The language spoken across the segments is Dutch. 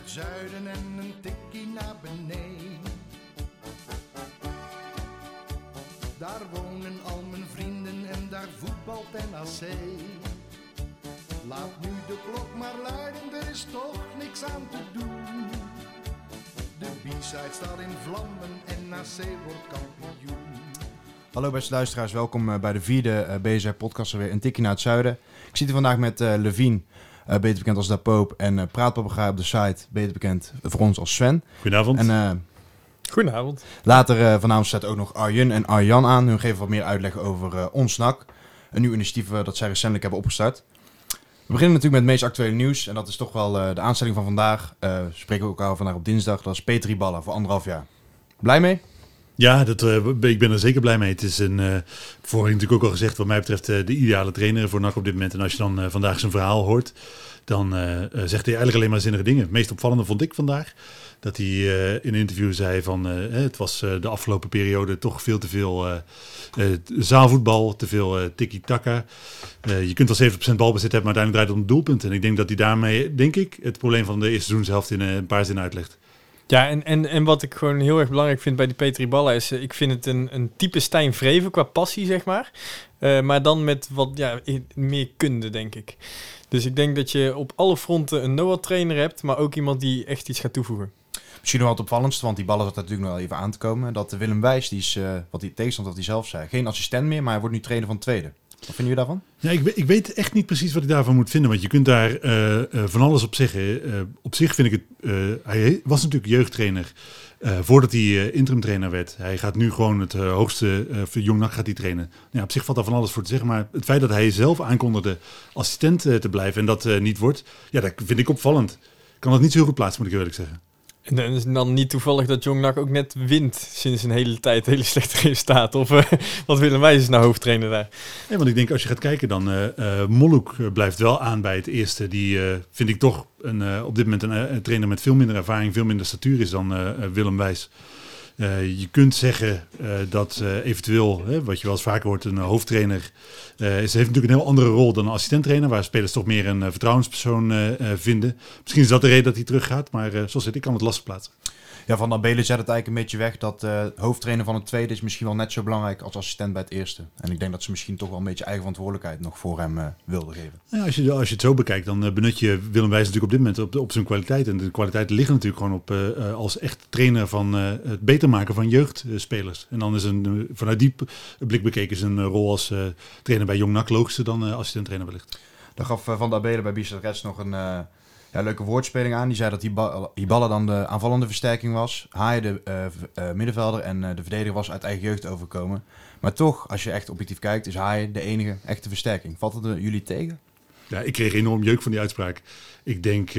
het zuiden en een tikkie naar beneden. Daar wonen al mijn vrienden en daar voetbalt NAC. Laat nu de klok maar luiden, er is toch niks aan te doen. De B-side staat in vlammen en NAC wordt kampioen. Hallo beste luisteraars, welkom eh, bij de vierde uh, BZR podcast weer een tikje naar het zuiden. Ik zit hier vandaag met uh, uh, beter bekend als Da Poop, en uh, Praatpapegaai op de site, beter bekend voor ons als Sven. Goedenavond. En Goedenavond. later vanavond zet ook nog Arjun en Arjan aan. Hun geven wat meer uitleg over ons NAC, een nieuw initiatief dat zij recentelijk hebben opgestart. We beginnen natuurlijk met het meest actuele nieuws en dat is toch wel de aanstelling van vandaag. we spreken we elkaar vandaag op dinsdag, dat is Petri Ballen voor anderhalf jaar. Blij mee? Ja, dat, uh, ik ben er zeker blij mee. Het is een, uh, voorheen natuurlijk ook al gezegd, wat mij betreft, uh, de ideale trainer voor NAC op dit moment. En als je dan vandaag zijn verhaal hoort, dan zegt hij eigenlijk alleen maar zinnige dingen. Het meest opvallende vond ik vandaag, dat hij in een interview zei van, het was de afgelopen periode toch veel te veel zaalvoetbal, te veel tiki-taka. je kunt wel 70% balbezit hebben, maar uiteindelijk draait het om doelpunt. En ik denk dat hij daarmee, denk ik, het probleem van de eerste seizoenshelft in een paar zinnen uitlegt. Ja, en, en, en wat ik gewoon heel erg belangrijk vind bij die Petri Balla is, uh, ik vind het een, een type Stijn Vreven qua passie, zeg maar. Uh, maar dan met wat ja, meer kunde, denk ik. Dus ik denk dat je op alle fronten een Noah-trainer hebt, maar ook iemand die echt iets gaat toevoegen. Misschien wel het opvallendste, want die ballen zat natuurlijk nog wel even aan te komen. Dat Willem Wijs, die is, uh, wat die tegenstand wat hij zelf zei, geen assistent meer, maar hij wordt nu trainer van tweede. Wat vinden jullie daarvan? Ja, ik, ik, weet echt niet precies wat ik daarvan moet vinden. Want je kunt daar uh, uh, van alles op zeggen. Uh, op zich vind ik het. hij was natuurlijk jeugdtrainer. voordat hij interim trainer werd. Hij gaat nu gewoon het hoogste. voor Jong gaat hij trainen. Ja, op zich valt daar van alles voor te zeggen. Maar het feit dat hij zelf aankondigde assistent te blijven. en dat niet wordt. Ja, dat vind ik opvallend. Ik kan dat niet zo goed plaatsen, moet ik eerlijk zeggen. En dan is dan niet toevallig dat Jongnak ook net wint sinds een hele tijd hele slechte resultaten. Of uh, wat Willem Wijs is nou hoofdtrainer daar? Nee, want ik denk als je gaat kijken dan uh, Molloek blijft wel aan bij het eerste. Die vind ik toch een, op dit moment een, een, trainer met veel minder ervaring, veel minder statuur is dan Willem Wijs. Uh, je kunt zeggen uh, dat uh, eventueel, hè, wat je wel eens vaker hoort, een hoofdtrainer is, heeft natuurlijk een heel andere rol dan een assistenttrainer, waar spelers toch meer een vertrouwenspersoon vinden. Misschien is dat de reden dat hij teruggaat, maar zoals het, ik kan het lastig plaatsen. Ja, Van Abelen zet het eigenlijk een beetje weg dat uh, hoofdtrainer van het tweede is misschien wel net zo belangrijk als assistent bij het eerste. En ik denk dat ze misschien toch wel een beetje eigen verantwoordelijkheid nog voor hem uh, wilden geven. Ja, als, je, als je het zo bekijkt, dan uh, benut je Willem Wijs natuurlijk op dit moment op, op zijn kwaliteit. En de kwaliteit ligt natuurlijk gewoon op als echt trainer van het beter maken van jeugdspelers. en dan is een, vanuit die blik bekeken een rol als trainer bij Jong NAC logischer dan assistent trainer wellicht. Dan gaf Van der Abelen bij Reds nog een ja, leuke woordspeling aan. Die zei dat Iballa dan de aanvallende versterking was. Haaien de uh, uh, middenvelder en uh, de verdediger was uit eigen jeugd overkomen. Maar toch, als je echt objectief kijkt, is Haaien de enige echte versterking. Valt het jullie tegen? Ja, ik kreeg enorm jeuk van die uitspraak. Ik denk, ik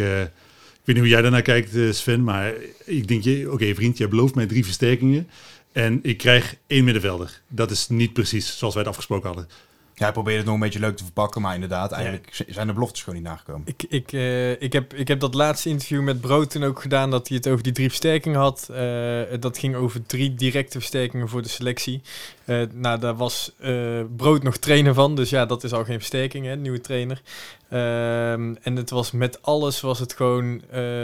weet niet hoe jij daarnaar kijkt Sven, maar ik denk, oké okay, vriend, jij belooft mij drie versterkingen. En ik krijg één middenvelder. Dat is niet precies zoals wij het afgesproken hadden. Ja, hij probeert het nog een beetje leuk te verpakken, maar inderdaad, eigenlijk zijn de beloftes gewoon niet nagekomen. Ik, ik, uh, ik, heb, ik heb dat laatste interview met Brood toen ook gedaan, dat hij het over die drie versterkingen had. Uh, dat ging over drie directe versterkingen voor de selectie. Uh, nou, daar was Brood nog trainer van, dus ja, dat is al geen versterking, hè, nieuwe trainer. Um, en het was met alles was het gewoon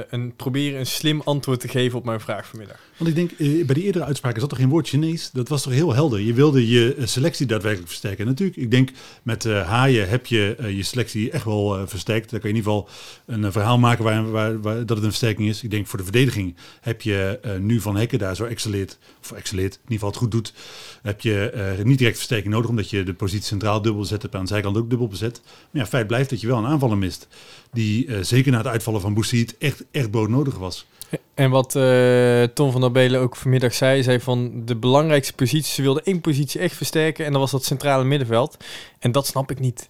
een proberen een slim antwoord te geven op mijn vraag vanmiddag. Want ik denk, bij die eerdere uitspraken zat toch geen woord Chinees? Dat was toch heel helder? Je wilde je selectie daadwerkelijk versterken. En natuurlijk, ik denk met haaien heb je je selectie echt wel versterkt. Dan kan je in ieder geval een verhaal maken waar, waar, waar, dat het een versterking is. Ik denk voor de verdediging heb je nu Van Hekken daar zo excelleert, of excelleert, in ieder geval het goed doet, heb je niet direct versterking nodig, omdat je de positie centraal dubbel bezet hebt, aan de zijkant ook dubbel bezet. Maar ja, feit blijft dat je wel een aanvaller mist, die zeker na het uitvallen van Boussaïd echt, echt broodnodig was. En wat uh, Tom van der Belen ook vanmiddag zei, zei van de belangrijkste positie, ze wilden één positie echt versterken en dat was dat centrale middenveld. En dat snap ik niet.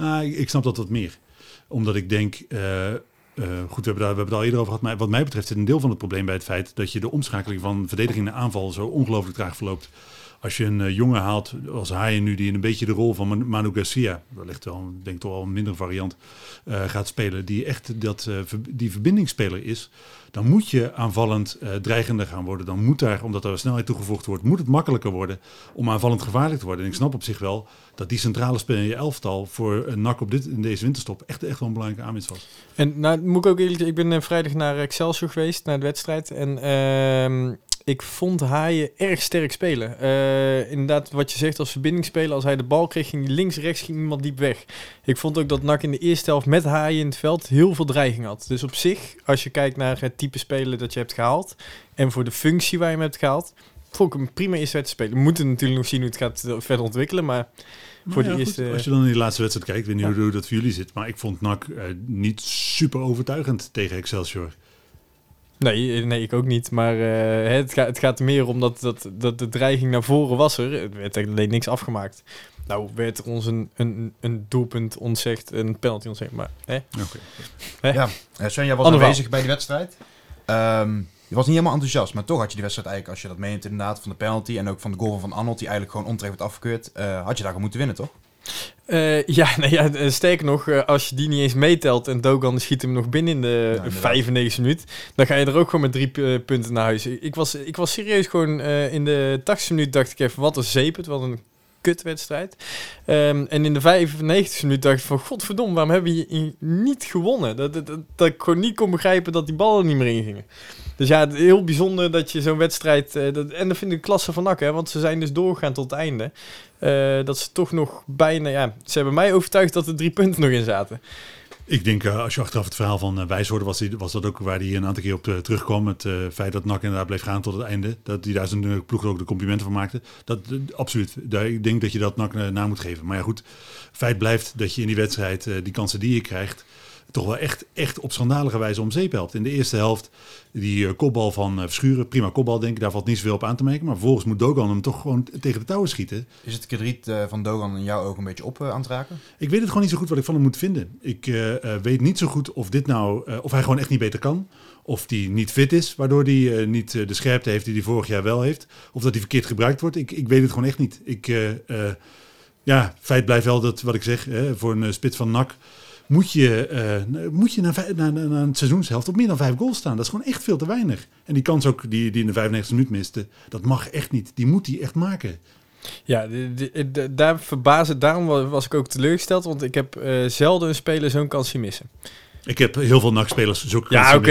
Uh, ik snap dat wat meer. Omdat ik denk, uh, goed, we hebben, daar, we hebben het al eerder over gehad, maar wat mij betreft zit een deel van het probleem bij het feit dat je de omschakeling van verdediging naar aanval zo ongelooflijk traag verloopt. Als je een eh, jongen haalt als Haaien nu, die in een beetje de rol van Man- Manu Garcia, wellicht wel, denk toch wel een mindere variant, eh, gaat spelen, die echt dat, eh, die verbindingsspeler is, dan moet je aanvallend dreigender gaan worden. Dan moet daar, omdat er snelheid toegevoegd wordt, moet het makkelijker worden om aanvallend gevaarlijk te worden. En ik snap op zich wel dat die centrale speler in je elftal voor een NAC op dit, in deze winterstop echt, echt wel een belangrijke aanwinst was. En nou, moet ik ook eerlijk ik ben vrijdag naar Excelsior geweest, naar de wedstrijd. En ehm, ik vond Haaien erg sterk spelen. Eh, inderdaad, wat je zegt als verbindingsspeler, als hij de bal kreeg, ging links, rechts, ging iemand diep weg. Ik vond ook dat NAC in de eerste helft met Haaien in het veld heel veel dreiging had. Dus op zich, als je kijkt naar het type speler dat je hebt gehaald, en voor de functie waar je hem hebt gehaald, vond ik hem prima eerste wedstrijd spelen. We moeten natuurlijk nog zien hoe het gaat eh, verder ontwikkelen, maar voor de eerste... goed, als je dan in die laatste wedstrijd kijkt, ik weet niet Ja. hoe dat voor jullie zit, maar ik vond NAC eh, niet super overtuigend tegen Excelsior. Nee, eh, nee, ik ook niet. Maar eh, het, gaat, het gaat er meer om dat, dat, dat de dreiging naar voren was er. Er werd alleen niks afgemaakt. Nou werd er ons een, een, een doelpunt ontzegd, een penalty ontzegd. Maar hè? Ja, jij was Ander aanwezig bij die wedstrijd. Ehm, je was niet helemaal enthousiast, maar toch had je die wedstrijd eigenlijk, als je dat meent inderdaad, van de penalty en ook van de goal van Arnold, die eigenlijk gewoon onterecht werd afgekeurd, eh, had je daar gewoon moeten winnen, toch? Eh, ja, nee, ja, eh, sterker nog, eh, als je die niet eens meetelt en Dogan schiet hem nog binnen in de inderdaad. 95 minuut, dan ga je er ook gewoon met drie punten naar huis. Ik was, ik was serieus gewoon in de 80 minuut dacht ik even, wat een zeepert, wat een kutwedstrijd. Ehm, en in de 95 minuut dacht ik van, godverdomme, waarom hebben we hier niet gewonnen? Dat, dat, dat, dat ik gewoon niet kon begrijpen dat die ballen niet meer ingingen. Dus ja, het heel bijzonder dat je zo'n wedstrijd... dat, en dat vind ik klasse van hè, want ze zijn dus doorgegaan tot het einde. Eh, dat ze toch nog bijna... Ja, ze hebben mij overtuigd dat er drie punten nog in zaten. Ik denk, eh, als je achteraf het verhaal van uh, Wijs hoorde, was, was dat ook waar hij een aantal keer op eh, terugkwam. Het eh, feit dat NAC inderdaad bleef gaan tot het einde. Dat hij daar zijn eh, ploeg ook de complimenten van maakte. Dat, eh, absoluut. Daar, ik denk dat je dat eh, na moet geven. Maar ja goed, feit blijft dat je in die wedstrijd eh, die kansen die je krijgt... toch wel echt, echt op schandalige wijze om zeep helpt. In de eerste helft die eh, kopbal van eh, Verschuren, prima kopbal denk ik. Daar valt niet zoveel op aan te merken. Maar vervolgens moet Dogan hem toch gewoon tegen de touwen schieten. Is het krediet eh, van Dogan in jouw ogen een beetje op aan het raken? Ik weet het gewoon niet zo goed wat ik van hem moet vinden. Ik weet niet zo goed of dit nou, of hij gewoon echt niet beter kan. Of hij niet fit is, waardoor hij niet de scherpte heeft die hij vorig jaar wel heeft. Of dat hij verkeerd gebruikt wordt. Ik, ik weet het gewoon echt niet. Ik, ja, feit blijft wel dat wat ik zeg, hè, voor een spits van NAC moet je, eh, moet je na, na, na, na een seizoenshelft op meer dan vijf goals staan. Dat is gewoon echt veel te weinig. En die kans ook die, die in de 95 minuut miste, dat mag echt niet. Die moet hij echt maken. Ja, de- de- de- daar verbazen. Daarom wa- was ik ook teleurgesteld, want ik heb eh, zelden een speler zo'n kans zien missen. Ik heb heel veel NAC-spelers zulke Ja, oké.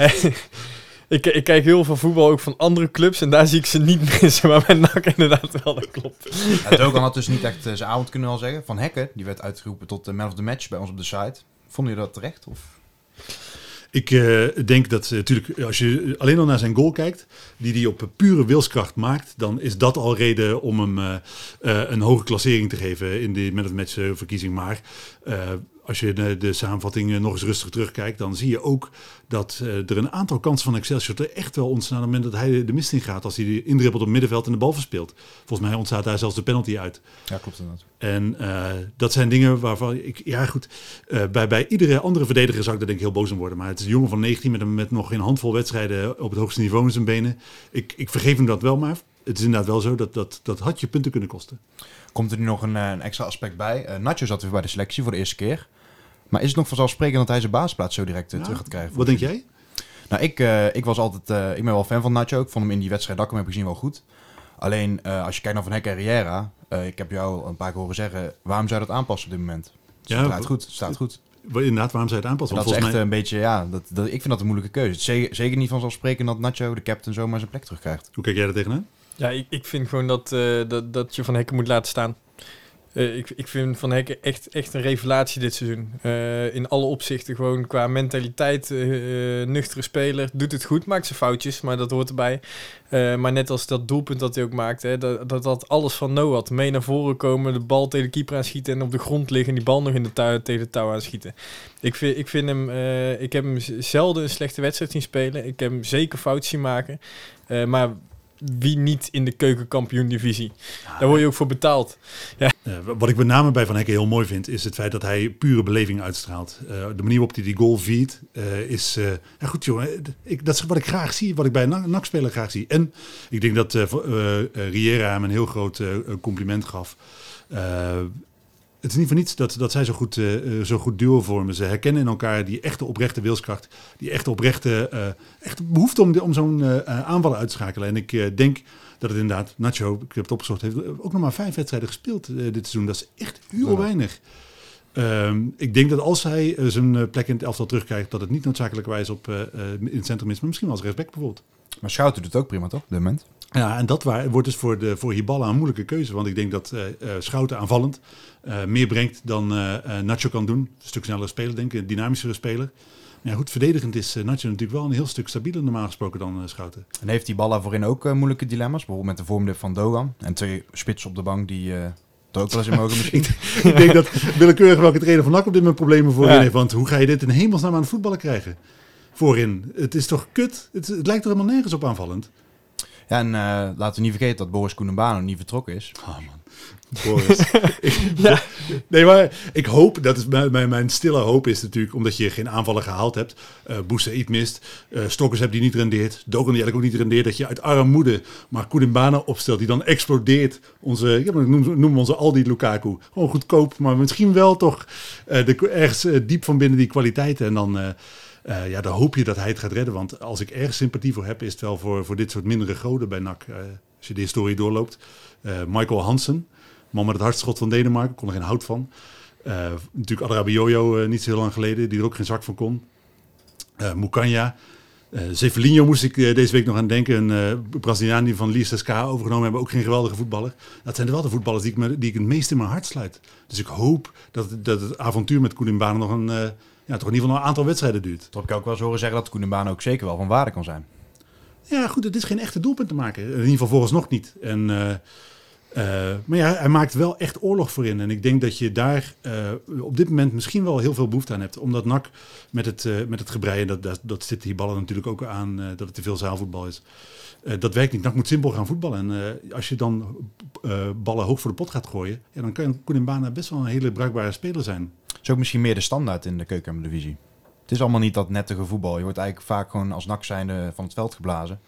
missen. ik, ik kijk heel veel voetbal ook van andere clubs en daar zie ik ze niet missen, maar bij NAC inderdaad wel, dat klopt. Ja, Dogan had dus niet echt eh, zijn avond kunnen we wel zeggen. Van Hekken, die werd uitgeroepen tot de man of the match bij ons op de site. Vond je dat terecht? Of? Ik eh, denk dat natuurlijk, als je alleen al naar zijn goal kijkt, die hij op pure wilskracht maakt, dan is dat al reden om hem eh, eh, een hoge klassering te geven in de man of the match eh, verkiezing. Maar eh, als je de, de samenvatting nog eens rustig terugkijkt, dan zie je ook dat eh, er een aantal kansen van Excelsior er echt wel ontstaan op het moment dat hij de mist in gaat. Als hij die indribbelt op middenveld en de bal verspeelt. Volgens mij ontstaat daar zelfs de penalty uit. Ja, klopt inderdaad. En eh, dat zijn dingen waarvan ik, ja goed, eh, bij, bij iedere andere verdediger zou ik daar denk ik heel boos om worden. Maar het is een jongen van 19 met, met nog geen handvol wedstrijden op het hoogste niveau in zijn benen. Ik, ik vergeef hem dat wel, maar het is inderdaad wel zo dat dat, dat had je punten kunnen kosten. Komt er nu nog een, eh, een extra aspect bij. Eh, Nacho zat weer bij de selectie voor de eerste keer. Maar is het nog vanzelfsprekend dat hij zijn basisplaats zo direct eh, Ja, terug gaat krijgen? Wat denk jij? Nou, ik, ik was altijd, ik ben wel fan van Nacho. Ik vond hem in die wedstrijd dat ik hem heb gezien wel goed. Alleen, als je kijkt naar Van Hek en Riera, ik heb jou al een paar keer horen zeggen, waarom zou je dat aanpassen op dit moment? Het Ja, staat goed, het staat goed. Inderdaad, waarom zou je het aanpassen? dat is echt volgens een beetje, ja, dat, dat, ik vind dat een moeilijke keuze. Zeker, zeker niet vanzelfsprekend dat Nacho, de captain, zomaar zijn plek terugkrijgt. Hoe kijk jij er tegenaan? Ja, ik, ik vind gewoon dat, eh, dat, dat je Van Hekken moet laten staan. Eh, ik, ik vind Van Hekken echt, echt een revelatie dit seizoen. Eh, in alle opzichten gewoon qua mentaliteit, nuchtere speler. Doet het goed, maakt zijn foutjes, maar dat hoort erbij. Maar net als dat doelpunt dat hij ook maakte, hè, dat, dat had alles van Noah. Mee naar voren komen, de bal tegen de keeper aanschieten en op de grond liggen en die bal nog in de touw, tegen de touw aanschieten. Ik vind, ik vind hem, ik heb hem zelden een slechte wedstrijd zien spelen. Ik heb hem zeker fout zien maken. Maar wie niet in de keukenkampioen-divisie? Daar word je ook voor betaald. Uh, wat ik met name bij Van Hekken heel mooi vind, is het feit dat hij pure beleving uitstraalt. Uh, de manier waarop hij die goal viert, uh, is... ja goed jongen, ik, dat is wat ik graag zie, wat ik bij een NAC-speler graag zie. En ik denk dat Riera hem een heel groot compliment gaf het is niet voor niets dat, dat zij zo goed, uh, zo goed duo vormen. Ze herkennen in elkaar die echte oprechte wilskracht, die echte oprechte uh, echte behoefte om, om zo'n uh, aanval uit te schakelen. En ik denk dat het inderdaad, Nacho, ik heb het opgezocht, heeft ook nog maar vijf wedstrijden gespeeld dit seizoen. Dat is echt heel weinig. Um, ik denk dat als hij zijn plek in het elftal terugkrijgt, dat het niet noodzakelijkerwijs op in het centrum is, maar misschien wel als respect bijvoorbeeld. Maar Schouten doet het ook prima, toch? Op dit moment. Ja, en dat waar, wordt dus voor, de, voor Hiballa een moeilijke keuze. Want ik denk dat uh, Schouten aanvallend meer brengt dan Nacho kan doen. Een stuk sneller speler, denk ik. Een dynamischere speler. Maar ja, goed, verdedigend is Nacho natuurlijk wel een heel stuk stabieler normaal gesproken dan Schouten. En heeft Hiballa voorin ook moeilijke dilemma's? Bijvoorbeeld met de vormde van Dogan. En twee spitsen op de bank die eens in mogen misschien. ik denk dat willekeurig welke trainer van NAC op dit moment problemen voorin ja. heeft. Want hoe ga je dit in hemelsnaam aan het voetballen krijgen? Voorin. Het is toch kut? Het, het lijkt er helemaal nergens op aanvallend. Ja, en uh, laten we niet vergeten dat Boris Koenenbano niet vertrokken is. Oh man. Boris. ja. Nee, maar ik hoop, dat is mijn, mijn, mijn, stille hoop is natuurlijk, omdat je geen aanvallen gehaald hebt. Uh, Boussaïd mist, uh, Stokkers hebt die niet rendeert, Dogan die eigenlijk ook niet rendeert. Dat je uit armoede maar Koenenbano opstelt, die dan explodeert. Onze, ja, noem, noem onze Aldi Lukaku. Gewoon goedkoop, maar misschien wel toch uh, de, ergens diep van binnen die kwaliteiten. En dan... Uh, ja, dan hoop je dat hij het gaat redden. Want als ik erg sympathie voor heb, is het wel voor, voor dit soort mindere goden bij NAC. Uh, als je de historie doorloopt. Uh, Michael Hansen, man met het hartschot van Denemarken, kon er geen hout van. natuurlijk Adrabioyo niet zo heel lang geleden, die er ook geen zak van kon. Uh, Mukanya. Uh, Zefelinho moest ik deze week nog aan denken. Een Braziliaan die van Lies SK overgenomen hebben. Ook geen geweldige voetballer. Dat zijn wel de voetballers die ik, me, die ik het meest in mijn hart sluit. Dus ik hoop dat, dat het avontuur met Koen nog een ja, toch in ieder geval een aantal wedstrijden duurt. Toch heb ik ook wel eens horen zeggen dat Koenenbaan ook zeker wel van waarde kan zijn. Ja, goed, het is geen echte doelpunt te maken. In ieder geval volgens nog niet. En, uh, uh, maar ja, hij maakt wel echt oorlog voor in. En ik denk dat je daar uh, op dit moment misschien wel heel veel behoefte aan hebt. Omdat NAC met het, met het gebreien, dat, dat, dat zit die ballen natuurlijk ook aan, dat het te veel zaalvoetbal is. dat werkt niet. NAC moet simpel gaan voetballen. En als je dan ballen hoog voor de pot gaat gooien, ja, dan kan Koenenbaan best wel een hele bruikbare speler zijn is ook misschien meer de standaard in de keukendivisie. Het is allemaal niet dat nettige voetbal. Je wordt eigenlijk vaak gewoon als nak zijnde van het veld geblazen.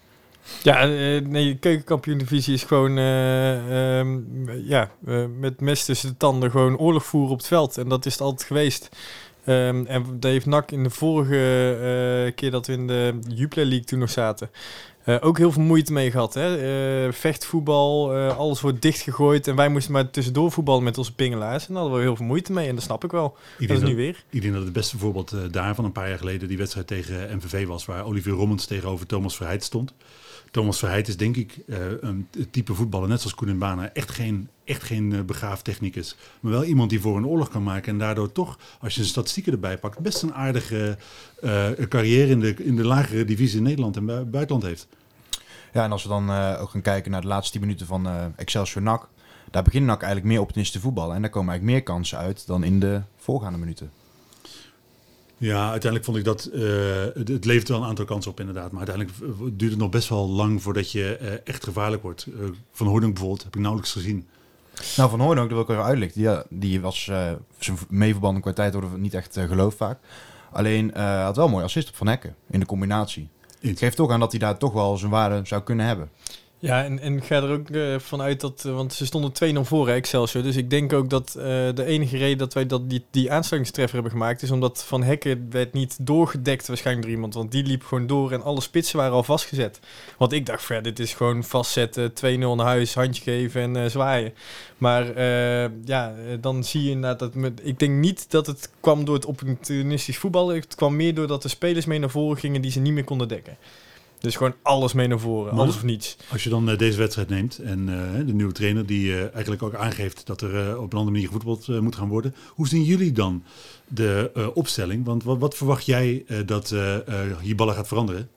Ja, uh, nee, de keukenkampioen-divisie is gewoon uh, um, ja, uh, met mes tussen de tanden gewoon oorlog voeren op het veld. En dat is het altijd geweest. Um, en dat heeft NAC in de vorige keer dat we in de Jupiler League toen nog zaten, ook heel veel moeite mee gehad. Hè? Vechtvoetbal, alles wordt dichtgegooid. En wij moesten maar tussendoor voetballen met onze pingelaars. En daar hadden we heel veel moeite mee. En dat snap ik wel. Ik dat is nu weer. Ik denk dat het beste voorbeeld daarvan een paar jaar geleden die wedstrijd tegen MVV was. Waar Olivier Rommens tegenover Thomas Verheid stond. Thomas Verheid is denk ik een type voetballer, net zoals Koen Bana, echt geen, echt geen begaafd technicus. Maar wel iemand die voor een oorlog kan maken. En daardoor toch, als je zijn statistieken erbij pakt, best een aardige carrière in de, in de lagere divisie in Nederland en buitenland heeft. Ja, en als we dan ook gaan kijken naar de laatste 10 minuten van Excelsior NAC, daar begint NAC eigenlijk meer te voetballen. En daar komen eigenlijk meer kansen uit dan in de voorgaande minuten. Ja, uiteindelijk vond ik dat uh, het, het, levert wel een aantal kansen op inderdaad. Maar uiteindelijk duurt het nog best wel lang voordat je uh, echt gevaarlijk wordt. Uh, van Hoornhoek bijvoorbeeld heb ik nauwelijks gezien. Nou, Van Hoornhoek, dat wil ik even uitleggen. Die, die was zijn meeverbanden qua tijd worden niet echt geloofd vaak. Alleen had wel mooi assist op Van Hekken in de combinatie. Het geeft toch aan dat hij daar toch wel zijn waarde zou kunnen hebben. Ja, en, en ga er ook uh, vanuit dat, uh, want ze stonden 2-0 voor Excelsior. Dus ik denk ook dat uh, de enige reden dat wij dat die, die hebben gemaakt, is omdat Van Hekken werd niet doorgedekt waarschijnlijk door iemand. Want die liep gewoon door en alle spitsen waren al vastgezet. Want ik dacht, ver, dit is gewoon vastzetten, 2-0 naar huis, handje geven en zwaaien. Maar ja, dan zie je inderdaad dat... Met, ik denk niet dat het kwam door het opportunistisch voetbal. Het kwam meer doordat de spelers mee naar voren gingen die ze niet meer konden dekken. Dus gewoon alles mee naar voren, alles of niets. Als je dan uh, deze wedstrijd neemt en uh, de nieuwe trainer die uh, eigenlijk ook aangeeft dat er op een andere manier gevoetbald moet gaan worden. Hoe zien jullie dan de opstelling? Want wat, wat verwacht jij dat Hiballa gaat veranderen?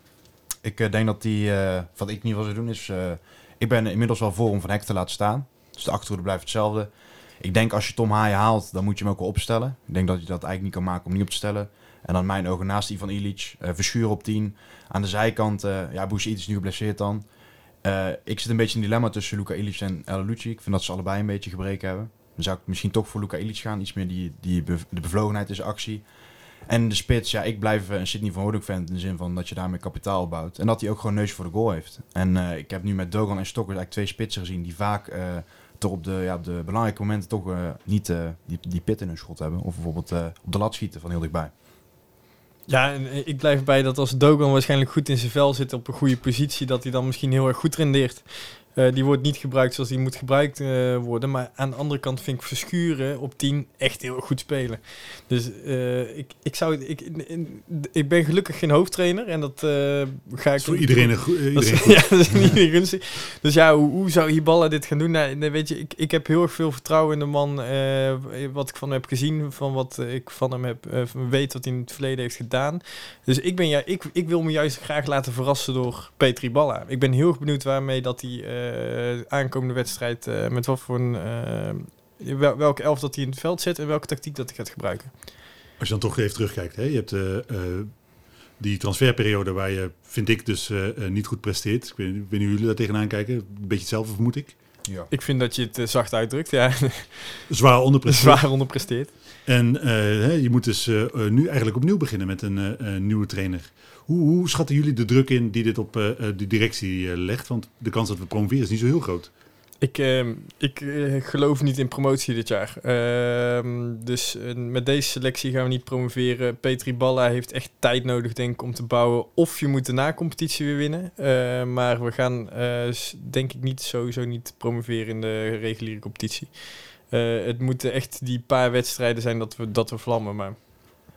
Ik denk dat die, wat ik niet wil zou doen is, ik ben inmiddels wel voor om Van Hek te laten staan. Dus de achterhoede blijft hetzelfde. Ik denk als je Tom Haaien haalt, dan moet je hem ook wel opstellen. Ik denk dat je dat eigenlijk niet kan maken om niet op te stellen. En dan mijn ogen naast Ivan Ilic, uh, Verschuur op 10. Aan de zijkant, uh, ja, Boussaïd is nu geblesseerd dan. Eh, ik zit een beetje in een dilemma tussen Luca Ilic en El. Ik vind dat ze allebei een beetje gebreken hebben. Dan zou ik misschien toch voor Luca Ilic gaan. Iets meer die, die de bevlogenheid zijn actie. En de spits, ja, ik blijf een Sidney van Hoordok fan in de zin van dat je daarmee kapitaal bouwt. En dat hij ook gewoon neus voor de goal heeft. En eh, ik heb nu met Dogan en Stokkers eigenlijk twee spitsen gezien die vaak eh, toch op de, ja, de belangrijke momenten toch eh, niet eh, die, die pit in hun schot hebben. Of bijvoorbeeld eh, op de lat schieten van heel dichtbij. Ja, en eh, ik blijf bij dat als Dogan waarschijnlijk goed in zijn vel zit op een goede positie, dat hij dan misschien heel erg goed rendeert. Eh, die wordt niet gebruikt zoals die moet gebruikt eh, worden. Maar aan de andere kant vind ik Verschuren op 10 echt heel goed spelen. Dus eh, ik, ik, zou, ik, ik ben gelukkig geen hoofdtrainer. En dat ga ik... voor iedereen een goe- Dat iedereen is, goed. ja, dat is niet iedereen gunstig. Dus ja, hoe, hoe zou Hiballa dit gaan doen? Nou, weet je, ik, ik heb heel erg veel vertrouwen in de man. wat ik van hem heb gezien, van wat ik van hem heb, weet wat hij in het verleden heeft gedaan. Dus ik, ben, ja, ik, ik wil me juist graag laten verrassen door Petri Balla. Ik ben heel erg benieuwd waarmee dat hij aankomende wedstrijd, eh, met wat voor een, eh, wel, welke elf dat hij in het veld zet en welke tactiek dat hij gaat gebruiken. Als je dan toch even terugkijkt, hè? je hebt eh, eh, die transferperiode waar je, vind ik, dus eh, eh, niet goed presteert. Ik weet, ik weet niet hoe jullie daar tegenaan kijken. Een beetje hetzelfde vermoed ik. Ja. Ik vind dat je het eh, zacht uitdrukt, ja. Zwaar onderpresteert. Zwaar onderpresteert. En eh, hè, je moet dus eh, eh, nu eigenlijk opnieuw beginnen met een eh, eh, nieuwe trainer. Hoe, hoe schatten jullie de druk in die dit op eh, eh, de directie eh, legt? Want de kans dat we promoveren is niet zo heel groot. Ik, ehm, ik geloof niet in promotie dit jaar. Ehm, dus met deze selectie gaan we niet promoveren. Petri Balla heeft echt tijd nodig, denk ik, om te bouwen. Of je moet de na-competitie weer winnen. Eh, maar we gaan, eh, denk ik, niet sowieso niet promoveren in de reguliere competitie. Eh, het moeten echt die paar wedstrijden zijn dat we, dat we vlammen. Maar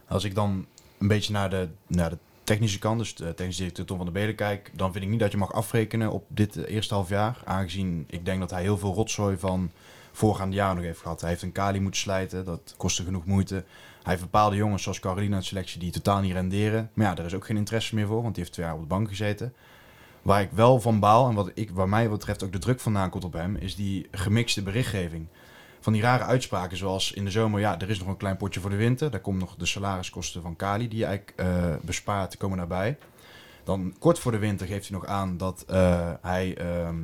Als ik dan een beetje naar de, naar de technische kant, dus de technische Tom van der Beden kijk, dan vind ik niet dat je mag afrekenen op dit eh, eerste half jaar. Aangezien ik denk dat hij heel veel rotzooi van voorgaande jaren nog heeft gehad. Hij heeft een Kali moeten slijten, dat kostte genoeg moeite. Hij heeft bepaalde jongens zoals Carolina in de selectie die totaal niet renderen. Maar ja, daar is ook geen interesse meer voor, want die heeft twee jaar op de bank gezeten. Waar ik wel van baal en wat ik, waar mij wat betreft ook de druk vandaan komt op hem, is die gemixte berichtgeving. Van die rare uitspraken zoals in de zomer, ja, er is nog een klein potje voor de winter. Daar komt nog de salariskosten van Kali die je eigenlijk eh, bespaart, komen daarbij. Dan kort voor de winter geeft hij nog aan dat, eh, hij, ehm,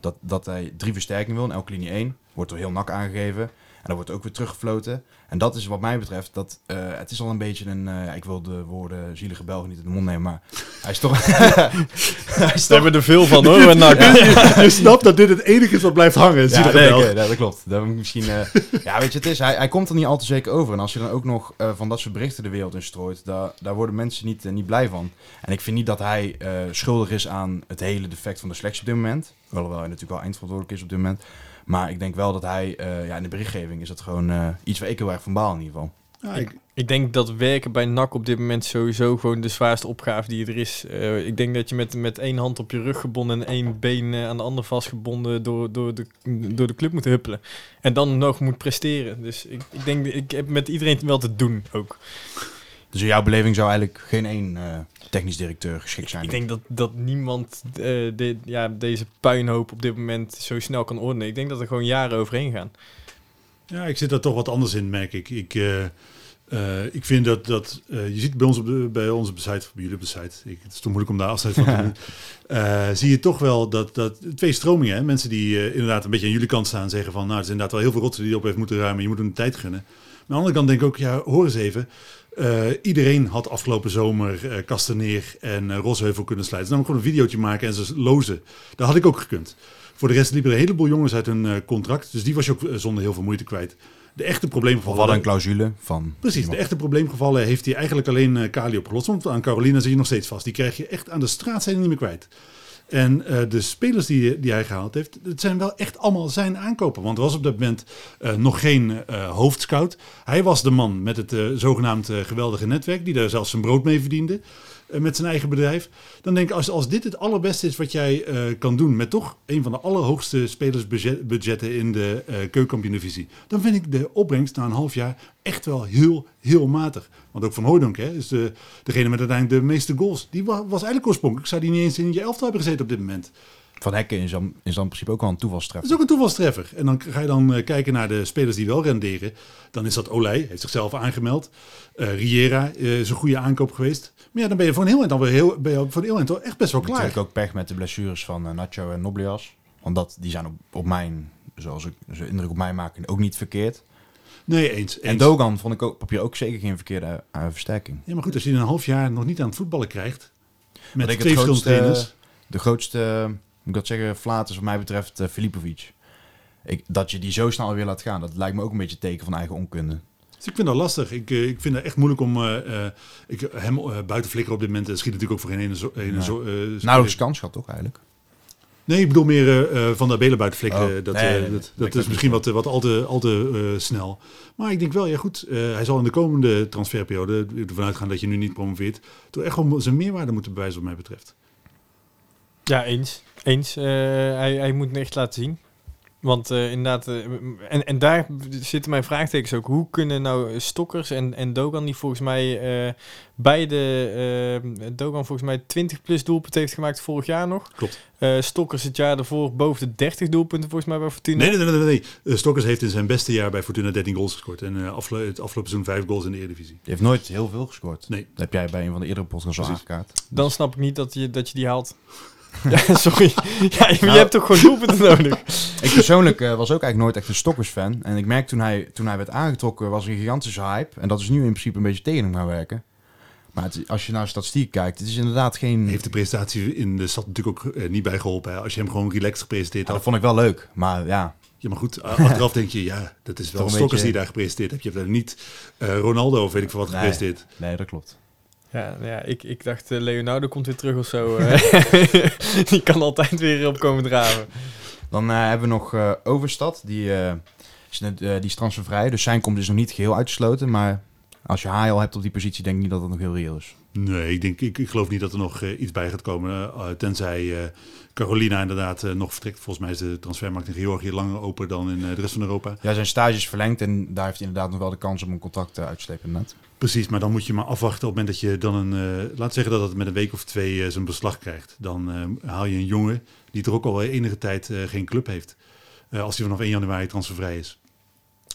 dat, dat hij drie versterkingen wil in elke linie één. Wordt door heel nak aangegeven. En dan wordt ook weer teruggefloten. En dat is wat mij betreft, dat, eh, het is al een beetje een, eh, ja, ik wil de woorden zielige Belgen niet in de mond nemen, maar hij is toch... hij is we hebben er veel van hoor. Nou, je snapt dat dit het enige is wat blijft hangen. Ja, nee, dat klopt. Dat ik misschien, eh, ja, weet je, het is, hij, hij komt er niet al te zeker over. En als je dan ook nog eh, van dat soort berichten de wereld in strooit, daar, daar worden mensen niet, niet blij van. En ik vind niet dat hij eh, schuldig is aan het hele defect van de selectie op dit moment. Hoewel hij natuurlijk wel eindverantwoordelijk is op dit moment. Maar ik denk wel dat hij, eh, ja, in de berichtgeving is dat gewoon eh, iets waar ik heel erg van baal in ieder geval. Ja, ik, Ik denk dat werken bij NAC op dit moment sowieso gewoon de zwaarste opgave die er is. Eh, ik denk dat je met, met één hand op je rug gebonden en één been aan de ander vastgebonden door, door, de, door de club moet huppelen. En dan nog moet presteren. Dus ik, ik denk, ik heb met iedereen wel te doen ook. Dus in jouw beleving zou eigenlijk geen één eh, technisch directeur geschikt zijn. Ik denk dat, dat niemand eh, de, ja, deze puinhoop op dit moment zo snel kan ordenen. Ik denk dat er gewoon jaren overheen gaan. ja, ik zit daar toch wat anders in, merk ik. Ik, eh, eh, ik vind dat, dat eh, je ziet bij ons op de, bij onze site, bij jullie op de site, ik, het is toch moeilijk om daar afscheid van te doen, Eh, zie je toch wel dat, dat twee stromingen, hè? mensen die eh, inderdaad een beetje aan jullie kant staan, zeggen van, nou, er is inderdaad wel heel veel rotsen die je op heeft moeten ruimen, je moet hem de tijd gunnen. Maar aan de andere kant denk ik ook, ja, hoor eens even, eh, iedereen had afgelopen zomer eh Kasteneer en eh, Rosheuvel kunnen slijten. Dan gewoon een videootje maken en ze lozen. Dat had ik ook gekund. Voor de rest liepen er een heleboel jongens uit hun contract, dus die was je ook zonder heel veel moeite kwijt. De echte Of probleemgevallen... hadden een clausule van... Precies, de echte probleemgevallen heeft hij eigenlijk alleen Kali opgelost. Want aan Carolina zit je nog steeds vast. Die krijg je echt aan de straat zijn niet meer kwijt. En eh, de spelers die, die hij gehaald heeft, het zijn wel echt allemaal zijn aankopen. Want er was op dat moment eh, nog geen eh, hoofdscout. Hij was de man met het zogenaamd geweldige netwerk, die daar zelfs zijn brood mee verdiende. met zijn eigen bedrijf. Dan denk ik, als, als dit het allerbeste is wat jij kan doen met toch een van de allerhoogste spelersbudgetten in de eh keukenkampioen-divisie, dan vind ik de opbrengst na een half jaar echt wel heel, heel matig. Want ook Van Hooydonk hè, is de, degene met uiteindelijk de meeste goals. Die wa- was eigenlijk oorspronkelijk, zou die niet eens in je elftal hebben gezeten op dit moment. Van Hekken is dan, is dan in principe ook wel een Dat toevalstreffer. is ook een toevalstreffer. En dan ga je dan eh, kijken naar de spelers die wel renderen. Dan is dat Olij, heeft zichzelf aangemeld. Eh Riera eh, is een goede aankoop geweest. Maar ja, dan ben je voor een heel eind alweer heel, ben je voor een heel eind al echt best wel klaar. Natuurlijk ook pech met de blessures van Nacho en Noblias. Want dat, die zijn op, op mijn, zoals ik zijn indruk op mij maken, ook niet verkeerd. Nee, eens. En. Dogan vond ik ook, ook zeker geen verkeerde eh, versterking. Ja, maar goed, als je een half jaar nog niet aan het voetballen krijgt. Met twee verschillende trainers. De grootste, eh, moet ik dat zeggen, flaat is wat mij betreft uh, Filipovic. Ik, dat je die zo snel weer laat gaan, dat lijkt me ook een beetje teken van eigen onkunde. Dus ik vind dat lastig. Ik, eh, ik vind het echt moeilijk om eh, eh, ik, hem eh, buiten flikkeren op dit moment. Dat schiet natuurlijk ook voor geen ene... Zo, ene zo, eh, Nauwelijks kans gehad toch eigenlijk? Nee, ik bedoel meer eh, eh, van de belen buiten flikkeren. Oh, dat, nee, eh, nee, dat, is misschien wat, wat al te, al te eh, snel. Maar ik denk wel, ja goed, eh, hij zal in de komende transferperiode, ervan uitgaan dat je nu niet promoveert, toch echt wel zijn meerwaarde moeten bewijzen wat mij betreft. Ja, eens. Eens. Eh, hij, hij moet het echt laten zien. Want eh, inderdaad, eh, en, en daar zitten mijn vraagtekens ook. Hoe kunnen nou Stokkers en, en Dogan, die volgens mij eh, beide, Dogan volgens mij 20 plus doelpunten heeft gemaakt vorig jaar nog. Klopt. Eh, Stokkers het jaar daarvoor boven de 30 doelpunten volgens mij bij Fortuna. Nee, nee, nee, nee. nee. Stokkers heeft in zijn beste jaar bij Fortuna 13 goals gescoord. En eh, het afgelopen seizoen 5 goals in de Eredivisie. Die heeft nooit heel veel gescoord. Nee. Dat heb jij bij een van de eerdere podcasts al. Dan snap ik niet dat je, dat je die haalt. ja, sorry. Ja, je, Nou. hebt toch gewoon doelpunten nodig? Ik persoonlijk eh, was ook eigenlijk nooit echt een Stokkers-fan. En ik merk toen hij, toen hij werd aangetrokken, was er een gigantische hype. En dat is nu in principe een beetje tegen hem gaan werken. Maar het, als je naar de statistiek kijkt, het is inderdaad geen... Heeft de presentatie in de stad natuurlijk ook eh, niet bijgeholpen. Hè? Als je hem gewoon relaxed gepresenteerd Ja, had. dat vond ik wel leuk. Maar ja, Ja, maar goed, achteraf denk je, ja, dat is wel Stokkers beetje- die daar gepresenteerd hebt. Je hebt daar niet eh, Ronaldo of weet ik veel wat Nee. gepresenteerd. nee, dat klopt. Ja, ja ik, ik dacht eh, Leonardo komt weer terug of zo. eh. die kan altijd weer opkomen draven. Dan eh, hebben we nog eh, Overstad. Die, eh, is net, eh, die is transfervrij. Dus zijn komt is nog niet geheel uitgesloten. Maar als je Haai al hebt op die positie, denk ik niet dat dat nog heel reëel is. Nee, ik, denk, ik, ik geloof niet dat er nog iets bij gaat komen. tenzij eh, Carolina inderdaad eh, nog vertrekt. Volgens mij is de transfermarkt in Georgië langer open dan in eh, de rest van Europa. Ja, zijn stage is verlengd en daar heeft hij inderdaad nog wel de kans om een contract uit te slepen. inderdaad. Precies, maar dan moet je maar afwachten op het moment dat je dan een... eh, laat zeggen dat het met een week of twee eh, zijn beslag krijgt. Dan eh, haal je een jongen die toch ook al enige tijd eh, geen club heeft. eh, als hij vanaf 1 januari transfervrij is.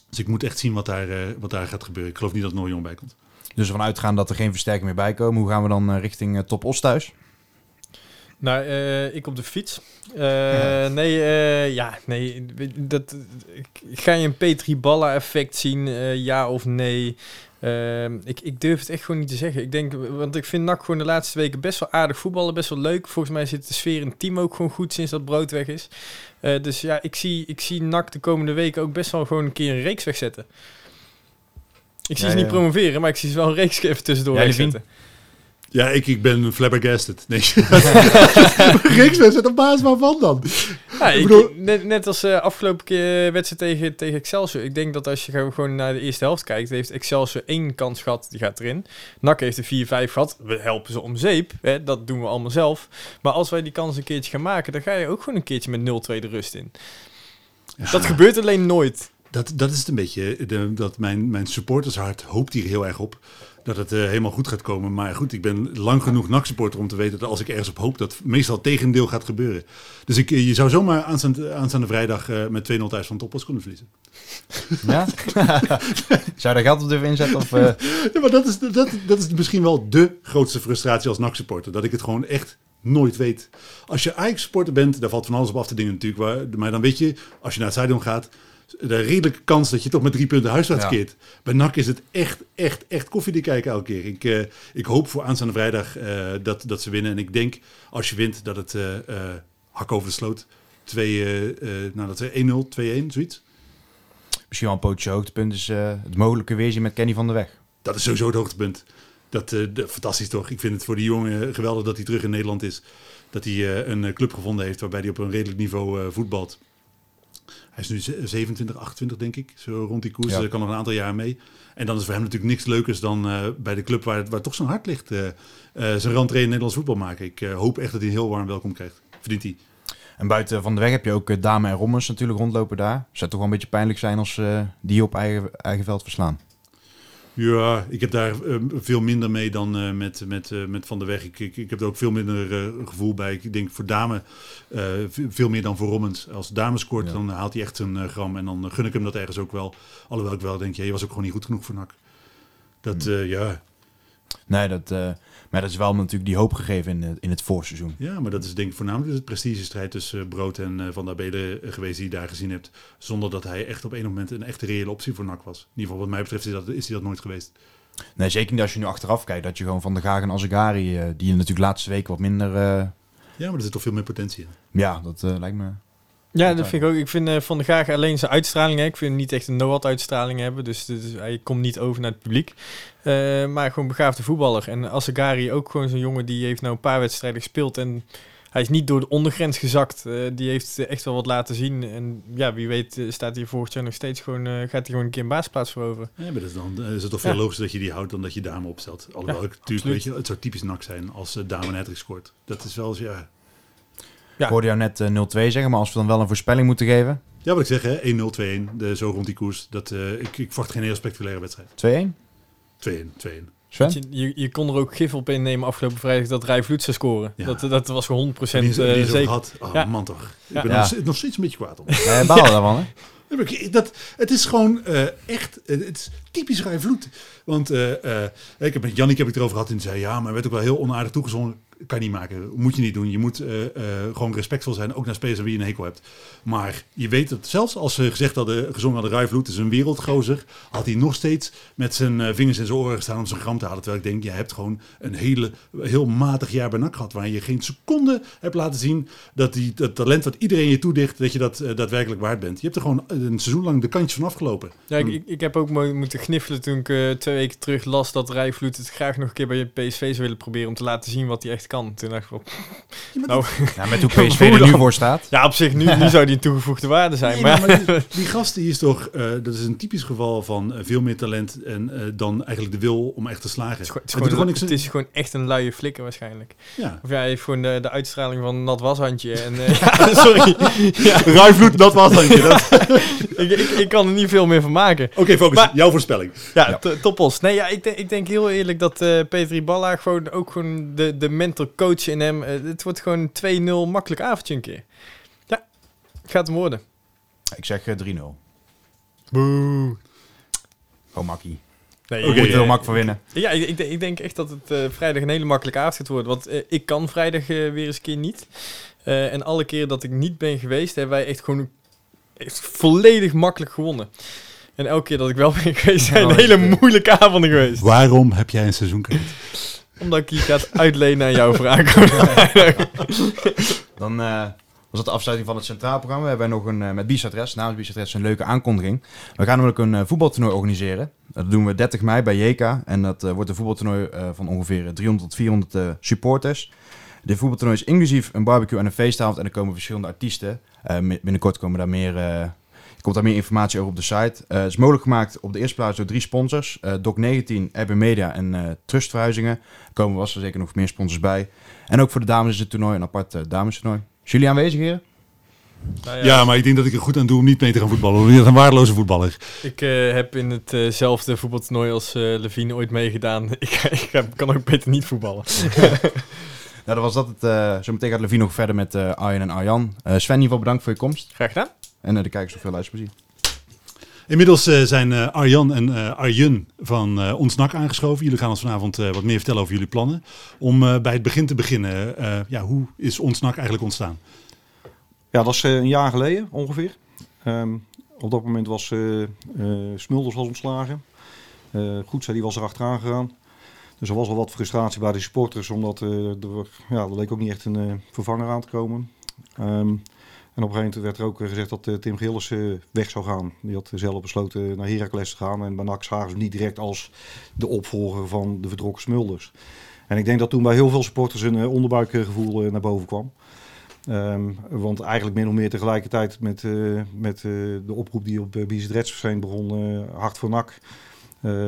Dus ik moet echt zien wat daar, eh, wat daar gaat gebeuren. Ik geloof niet dat er nog een jongen bij komt. Dus ervan uitgaan dat er geen versterking meer bij komen. Hoe gaan we dan eh, richting Top Os thuis? Nou, eh, ik op de fiets. Eh, Nee, eh, ja, nee. Dat, ga je een Petri Balla effect zien, eh, ja of nee? Eh, ik, ik durf het echt gewoon niet te zeggen. Ik denk, want ik vind NAC gewoon de laatste weken best wel aardig voetballen, best wel leuk. Volgens mij zit de sfeer in het team ook gewoon goed sinds dat brood weg is. Eh, dus ja, ik zie, ik zie NAC de komende weken ook best wel gewoon een keer een reeks wegzetten. Ik zie Ja, ze niet ja. promoveren, maar ik zie ze wel een reeks even tussendoor wegzetten. Ja, ik, ik ben flabbergasted. Nee, Rikswedstrijd op basis waarvan dan? Ja, Ik ik- bedoel- net, net als de afgelopen keer wedstrijd tegen, tegen Excelsior. Ik denk dat als je gewoon naar de eerste helft kijkt, heeft Excelsior één kans gehad, die gaat erin. NAC heeft er 4-5 gehad. We helpen ze om zeep, hè, dat doen we allemaal zelf. Maar als wij die kans een keertje gaan maken, dan ga je ook gewoon een keertje met 0-2 de rust in. Dat gebeurt alleen nooit. Dat, dat is het een beetje. De, dat mijn, mijn supportershart hoopt hier heel erg op. Dat het eh, helemaal goed gaat komen. Maar goed, ik ben lang genoeg NAC-supporter om te weten dat als ik ergens op hoop, dat meestal het tegendeel gaat gebeuren. Dus ik, eh, je zou zomaar aanstaande, aanstaande vrijdag eh, met 2-0 thuis van Toppos kunnen verliezen. Ja? Zou je daar geld op durven inzetten? Of, eh, Ja, maar dat is, dat, dat is misschien wel de grootste frustratie als NAC-supporter. Dat ik het gewoon echt nooit weet. Als je Ajax-supporter bent, daar valt van alles op af te dingen natuurlijk. Maar dan weet je, als je naar het stadion gaat, de redelijke kans dat je toch met drie punten huiswaarts Ja. keert. Bij NAC is het echt, echt, echt koffiedik kijken elke keer. Ik, eh, ik hoop voor aanstaande vrijdag eh, dat, dat ze winnen. En ik denk, als je wint, dat het eh, hak over de sloot. 2, eh, eh, nou, dat is 1-0, 2-1, zoiets. misschien wel een pootje hoogtepunt is eh, het mogelijke weerzien met Kenny van der Weg. Dat is sowieso het hoogtepunt. Dat, de- fantastisch toch? Ik vind het voor die jongen geweldig dat hij terug in Nederland is. Dat hij een club gevonden heeft waarbij hij op een redelijk niveau voetbalt. Hij is nu ze- 27, 28 denk ik. Zo rond die koers. Ja. Kan nog een aantal jaar mee. En dan is voor hem natuurlijk niks leukers dan eh, bij de club waar, waar toch zijn hart ligt. eh, zijn in Nederlands voetbal maken. Ik hoop echt dat hij een heel warm welkom krijgt. Verdient hij. En buiten van de weg heb je ook Dame en Rommers natuurlijk rondlopen daar. Zou toch wel een beetje pijnlijk zijn als die op eigen, eigen veld verslaan. Ja, ik heb daar eh, veel minder mee dan eh, met, met, eh, met Van der Weg. Ik, ik, ik heb er ook veel minder eh, gevoel bij. Ik denk voor Dame veel meer dan voor Rommens. Als Dame scoort, Ja. dan haalt hij echt eh, gram. En dan gun ik hem dat ergens ook wel. Alhoewel ik wel denk, ja, je was ook gewoon niet goed genoeg voor NAC. Dat, Hmm. eh, ja. Nee, dat, maar dat is wel natuurlijk die hoop gegeven in, het- in het voorseizoen. ja, maar dat is denk ik voornamelijk de prestigestrijd tussen eh, Brood en eh, Van der Belen eh, geweest die je daar gezien hebt. Zonder dat hij echt op een moment een echte reële optie voor NAC was. In ieder geval wat mij betreft is, dat, is hij dat nooit geweest. Nee, zeker niet als je nu achteraf kijkt. Dat je gewoon Van de Gaag en Azegari, die je natuurlijk de laatste weken wat minder... eh, Ja, maar er zit toch veel meer potentie in. ja, dat lijkt me... Ja, dat vind ik ook. Ik vind eh, Van der Gaag alleen zijn uitstraling. Hè. Ik vind hem niet echt een Noat uitstraling hebben. Dus, dus hij komt niet over naar het publiek. Eh, maar gewoon begaafde voetballer. En Assegari ook gewoon zo'n jongen die heeft nou een paar wedstrijden gespeeld. En hij is niet door de ondergrens gezakt. Eh, die heeft echt wel wat laten zien. En ja, wie weet staat hij volgend jaar nog steeds gewoon... gaat hij gewoon een keer een baasplaats veroveren. Ja, maar dat is dan is het toch veel Ja. logischer dat je die houdt dan dat je dame opstelt. Alhoewel Ja, natuurlijk, weet je, het zou typisch nak zijn als eh, dame een hat scoort. Dat is wel eens, ja. Ik hoorde jou net eh, 0-2 zeggen, maar als we dan wel een voorspelling moeten geven... Ja, wat ik zeg, hè, 1-0, 2-1, de, zo rond die koers. Dat, eh, ik, ik verwacht geen heel spectaculaire wedstrijd. 2-1? 2-1, 2-1. Sven? Je, je, je kon er ook gif op innemen afgelopen vrijdag dat Rijf Vloed zou scoren. Ja. Dat, dat was gewoon 100% Die is, die eh, is ook zeker. gehad. Oh, Ja. man toch. Ik ben Ja. nog, steeds- nog steeds een beetje kwaad op. Eh baal daarvan, hè? Ja, maar ik- Dat, het is gewoon eh, echt, eh, het is typisch Rij Vloed. Want eh, eh, ik heb met Jannik heb ik het erover gehad en die zei, ja, maar hij werd ook wel heel onaardig toegezongen. Kan je niet maken, moet je niet doen. Je moet eh, eh, gewoon respectvol zijn, ook naar spelers wie je een hekel hebt. Maar je weet dat zelfs als ze gezegd hadden, gezongen Rij Vloed is een wereldgozer, had hij nog steeds met zijn eh, vingers in zijn oren gestaan om zijn gram te halen. Terwijl ik denk, je hebt gewoon een hele, heel matig jaar bij NAC gehad, waar je geen seconde hebt laten zien dat die, dat talent wat iedereen je toedicht, dat je dat daadwerkelijk waard bent. Je hebt er gewoon een seizoen lang de kantjes van afgelopen. Ja, ik, ik, heb ook mo- moeten gniffelen toen ik twee weken terug las dat Rijvloed het graag nog een keer bij PSV zou willen proberen om te laten zien wat hij echt kan. Toen dacht ik, wel, nou, Ja, met hoe PSV er nu voor staat. ja, op zich, nu, nu zou die een toegevoegde waarde zijn. Nee, maar, maar die, die gast die is toch, eh, dat is een typisch geval van eh, veel meer talent en eh, dan eigenlijk de wil om echt te slagen. het, is gewoon, het, is Hij doet gewoon, gewoon niks- het is gewoon echt een luie flikker waarschijnlijk. ja. Of ja, hij heeft gewoon de, de uitstraling van een nat washandje. En, eh, ja, sorry. Ja, Ruivloed, dat was het. Oké, ik, ik, ik kan er niet veel meer van maken. focus. Maar- Jouw voorspelling. Ja, Ja. to- toppels. Nee, ja, ik, denk, ik denk heel eerlijk dat eh Petri Balla gewoon ook gewoon de, de mental coach in hem. eh, het wordt gewoon een 2-0 makkelijk avondje een keer. Ja, gaat hem worden. Ik zeg eh, 3-0. Boe. Oh, makkie. Nee, moet er eh, heel mak voor winnen. Ja, ik, ik, denk- echt dat het eh, vrijdag een hele makkelijke avond gaat worden. Want eh, ik kan vrijdag eh, weer eens een keer niet. Eh, en alle keren dat ik niet ben geweest, hebben wij echt gewoon echt volledig makkelijk gewonnen. En elke keer dat ik wel ben geweest, zijn Oh, hele moeilijke avonden geweest. Waarom heb jij een seizoenkaart? Omdat ik hier gaat uitlenen aan jou voor aankomende vrijdag. Dan eh, was dat de afsluiting van het centraal programma. We hebben nog een, eh, met Biesadres, namens Biesadres, een leuke aankondiging. We gaan namelijk een eh, voetbaltoernooi organiseren. Dat doen we 30 mei bij JK. En dat wordt een voetbaltoernooi eh, van ongeveer 300 tot 400 eh, supporters. Dit voetbaltoernooi is inclusief een barbecue en een feestavond. En er komen verschillende artiesten. Eh, binnenkort komen daar meer, komt daar meer informatie over op de site. Eh, het is mogelijk gemaakt op de eerste plaats door drie sponsors. eh Doc19, RB Media en eh Trust Verhuizingen. Er komen vast zeker nog meer sponsors bij. En ook voor de dames is het toernooi een apart uh, damestoernooi. Is jullie aanwezig, heren? Nou Ja, maar ik denk dat ik er goed aan doe om niet mee te gaan voetballen. Want ik ben een waardeloze voetballer. Ik eh, heb in hetzelfde voetbaltoernooi als eh Levine ooit meegedaan. Ik, ik heb- kan ook beter niet voetballen. Nou, dan was dat het. eh zometeen gaat Levine nog verder met eh Arjen en Arjan. Eh Sven, in ieder geval bedankt voor je komst. Graag gedaan. En eh, de kijkers nog veel luisterplezier. Inmiddels eh, zijn eh, Arjan en eh, Arjun van eh ons NAC aangeschoven. Jullie gaan ons vanavond eh, wat meer vertellen over jullie plannen. Om eh, bij het begin te beginnen, eh, ja, hoe is ons NAC eigenlijk ontstaan? Ja, dat is eh, een jaar geleden ongeveer. Ehm, op dat moment was eh, eh, Smulders was ontslagen. Eh Goedze die was er achteraan gegaan. Dus er was wel wat frustratie bij de supporters, omdat eh, er, ja, er leek ook niet echt een eh, vervanger aan te komen. Ehm, en op een gegeven moment werd er ook eh, gezegd dat eh, Tim Gillis eh, weg zou gaan. Die had zelf besloten naar Heracles te gaan. En bij NAC zagen ze niet direct als de opvolger van de vertrokken Smulders. En ik denk dat toen bij heel veel supporters een onderbuikgevoel naar boven kwam. Ehm, want eigenlijk min of meer tegelijkertijd met, met de oproep die op uh, verscheen begon, Hart voor NAC,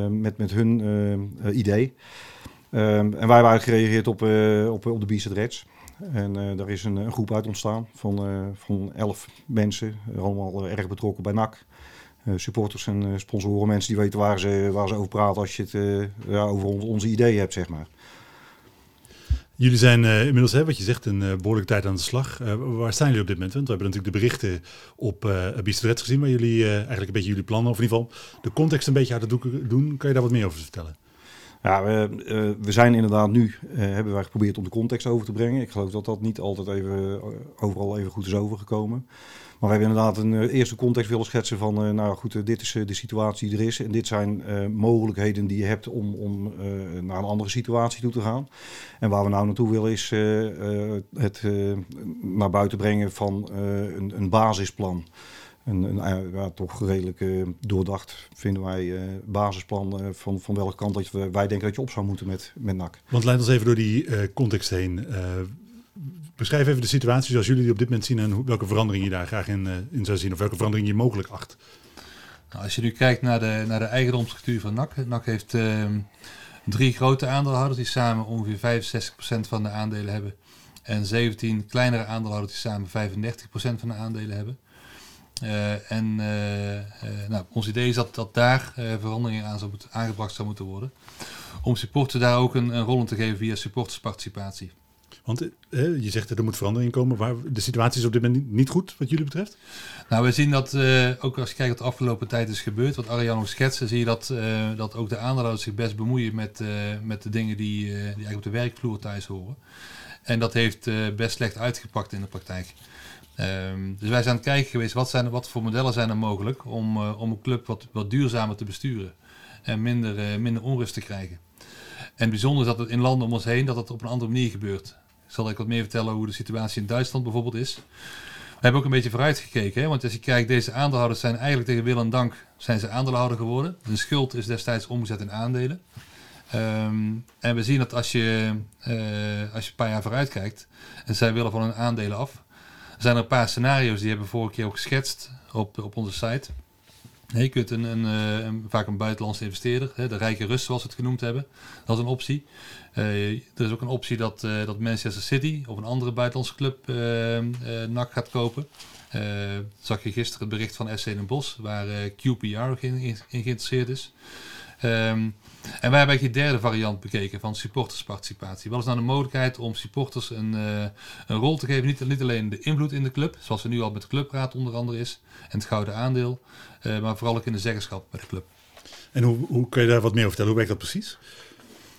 met, met hun idee. Ehm, en wij eigenlijk gereageerd op, op, op de Bizet Reds. En eh, daar is een, een groep uit ontstaan van, eh, van elf mensen, allemaal eh, erg betrokken bij NAC. supporters en sponsoren, mensen die weten waar ze, waar ze over praten als je het ja, over on- onze ideeën hebt, zeg maar. Jullie zijn inmiddels, wat je zegt, een eh, behoorlijke tijd aan de slag. Waar staan jullie op dit moment? Want we hebben natuurlijk de berichten op uh, Bistret gezien, waar jullie eigenlijk een beetje jullie plannen, of in ieder geval de context een beetje uit de doeken doen. Kan je daar wat meer over vertellen? Ja, we, eh, we zijn inderdaad nu, eh, hebben wij geprobeerd om de context over te brengen. Ik geloof dat dat niet altijd even, eh, overal even goed is overgekomen. Maar we hebben inderdaad een eerste context willen schetsen van, nou goed, dit is de situatie die er is. En dit zijn mogelijkheden die je hebt om, om naar een andere situatie toe te gaan. En waar we nou naartoe willen is het naar buiten brengen van een, een basisplan. Een, een eh, ja, toch redelijk eh, doordacht, vinden wij, eh, basisplan eh, van, van welke kant dat we, wij denken dat je op zou moeten met, met NAC. Want leid ons even door die eh, context heen. Eh, beschrijf even de situatie zoals jullie die op dit moment zien en hoe, welke verandering je daar graag in, eh, in zou zien of welke verandering je mogelijk acht. Nou, als je nu kijkt naar de, naar de eigendomsstructuur van NAC. NAC heeft ehm, drie grote aandeelhouders die samen ongeveer 65% van de aandelen hebben. En 17 kleinere aandeelhouders die samen 35% van de aandelen hebben. Eh, en eh, eh, nou, ons idee is dat, dat daar veranderingen aan zou moeten, aangebracht zou moeten worden. Om supporters daar ook een, een rol in te geven via supportersparticipatie. Want je zegt dat er moet verandering komen. Waar de situatie is op dit moment niet, goed, wat jullie betreft. Nou, we zien dat, ook als je kijkt wat de afgelopen tijd is gebeurd, wat Arjan ook schetste, zie je dat, dat ook de aandeelhouders zich best bemoeien met, met de dingen die, die eigenlijk op de werkvloer thuis horen. En dat heeft best slecht uitgepakt in de praktijk. Ehm, dus wij zijn aan het kijken geweest, wat, zijn, wat voor modellen zijn er mogelijk om, eh, om een club wat, wat duurzamer te besturen en minder, eh, minder onrust te krijgen. En bijzonder is dat het in landen om ons heen, dat het op een andere manier gebeurt. Ik zal ik wat meer vertellen hoe de situatie in Duitsland bijvoorbeeld is. We hebben ook een beetje vooruit gekeken. Hè? Want als je kijkt, deze aandeelhouders zijn eigenlijk tegen wil en dank zijn ze aandeelhouder geworden. De schuld is destijds omgezet in aandelen. Ehm, en we zien dat als je, eh, als je een paar jaar vooruit kijkt en zij willen van hun aandelen af, zijn er een paar scenario's die hebben we vorige keer ook geschetst op, op onze site. Je kunt een, eh, een- vaak een buitenlandse investeerder, de rijke Rus zoals we het genoemd hebben, dat is een optie. Eh, er is ook een optie dat, eh, dat Manchester City of een andere buitenlandse club NAC gaat kopen. Zag je gisteren het bericht van SC Den Bosch, waar QPR in, in geïnteresseerd is. Ehm, en wij hebben die derde variant bekeken van supportersparticipatie. Wat is nou de mogelijkheid om supporters een, eh, een rol te geven? Niet, alleen de invloed in de club, zoals er nu al met de clubraad onder andere is, en het gouden aandeel, eh, maar vooral ook in de zeggenschap bij de club. En hoe, hoe kun je daar wat meer over vertellen? Hoe werkt dat precies?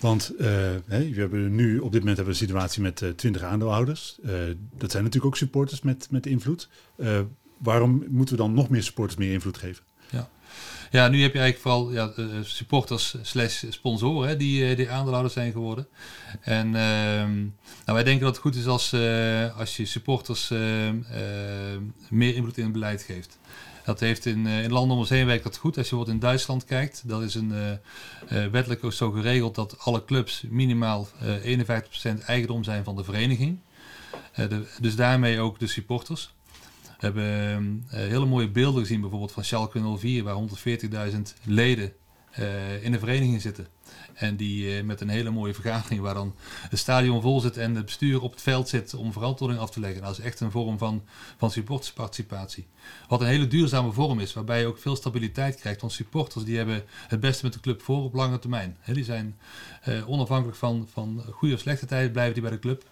Want eh, we hebben nu op dit moment hebben we een situatie met eh 20 aandeelhouders. Dat zijn natuurlijk ook supporters met, met invloed. Waarom moeten we dan nog meer supporters meer invloed geven? Ja, nu heb je eigenlijk vooral ja, eh, supporters slash sponsoren hè, die, eh, die aandeelhouders zijn geworden. En ehm, nou, wij denken dat het goed is als, eh, als je supporters ehm, eh, meer invloed in het beleid geeft. Dat heeft in, in landen om ons heen werkt dat goed. Als je bijvoorbeeld in Duitsland kijkt, dat is een, wettelijk ook zo geregeld dat alle clubs minimaal eh 51% eigendom zijn van de vereniging. Dus daarmee ook de supporters. Hebben eh, hele mooie beelden gezien, bijvoorbeeld van Schalke 04, waar 140.000 leden eh, in de vereniging zitten. En die eh, met een hele mooie vergadering, waar dan het stadion vol zit en het bestuur op het veld zit om verantwoording af te leggen. Nou, dat is echt een vorm van, van supportersparticipatie. Wat een hele duurzame vorm is, waarbij je ook veel stabiliteit krijgt. Want supporters die hebben het beste met de club voor op lange termijn. Die zijn onafhankelijk van, van goede of slechte tijden, blijven die bij de club.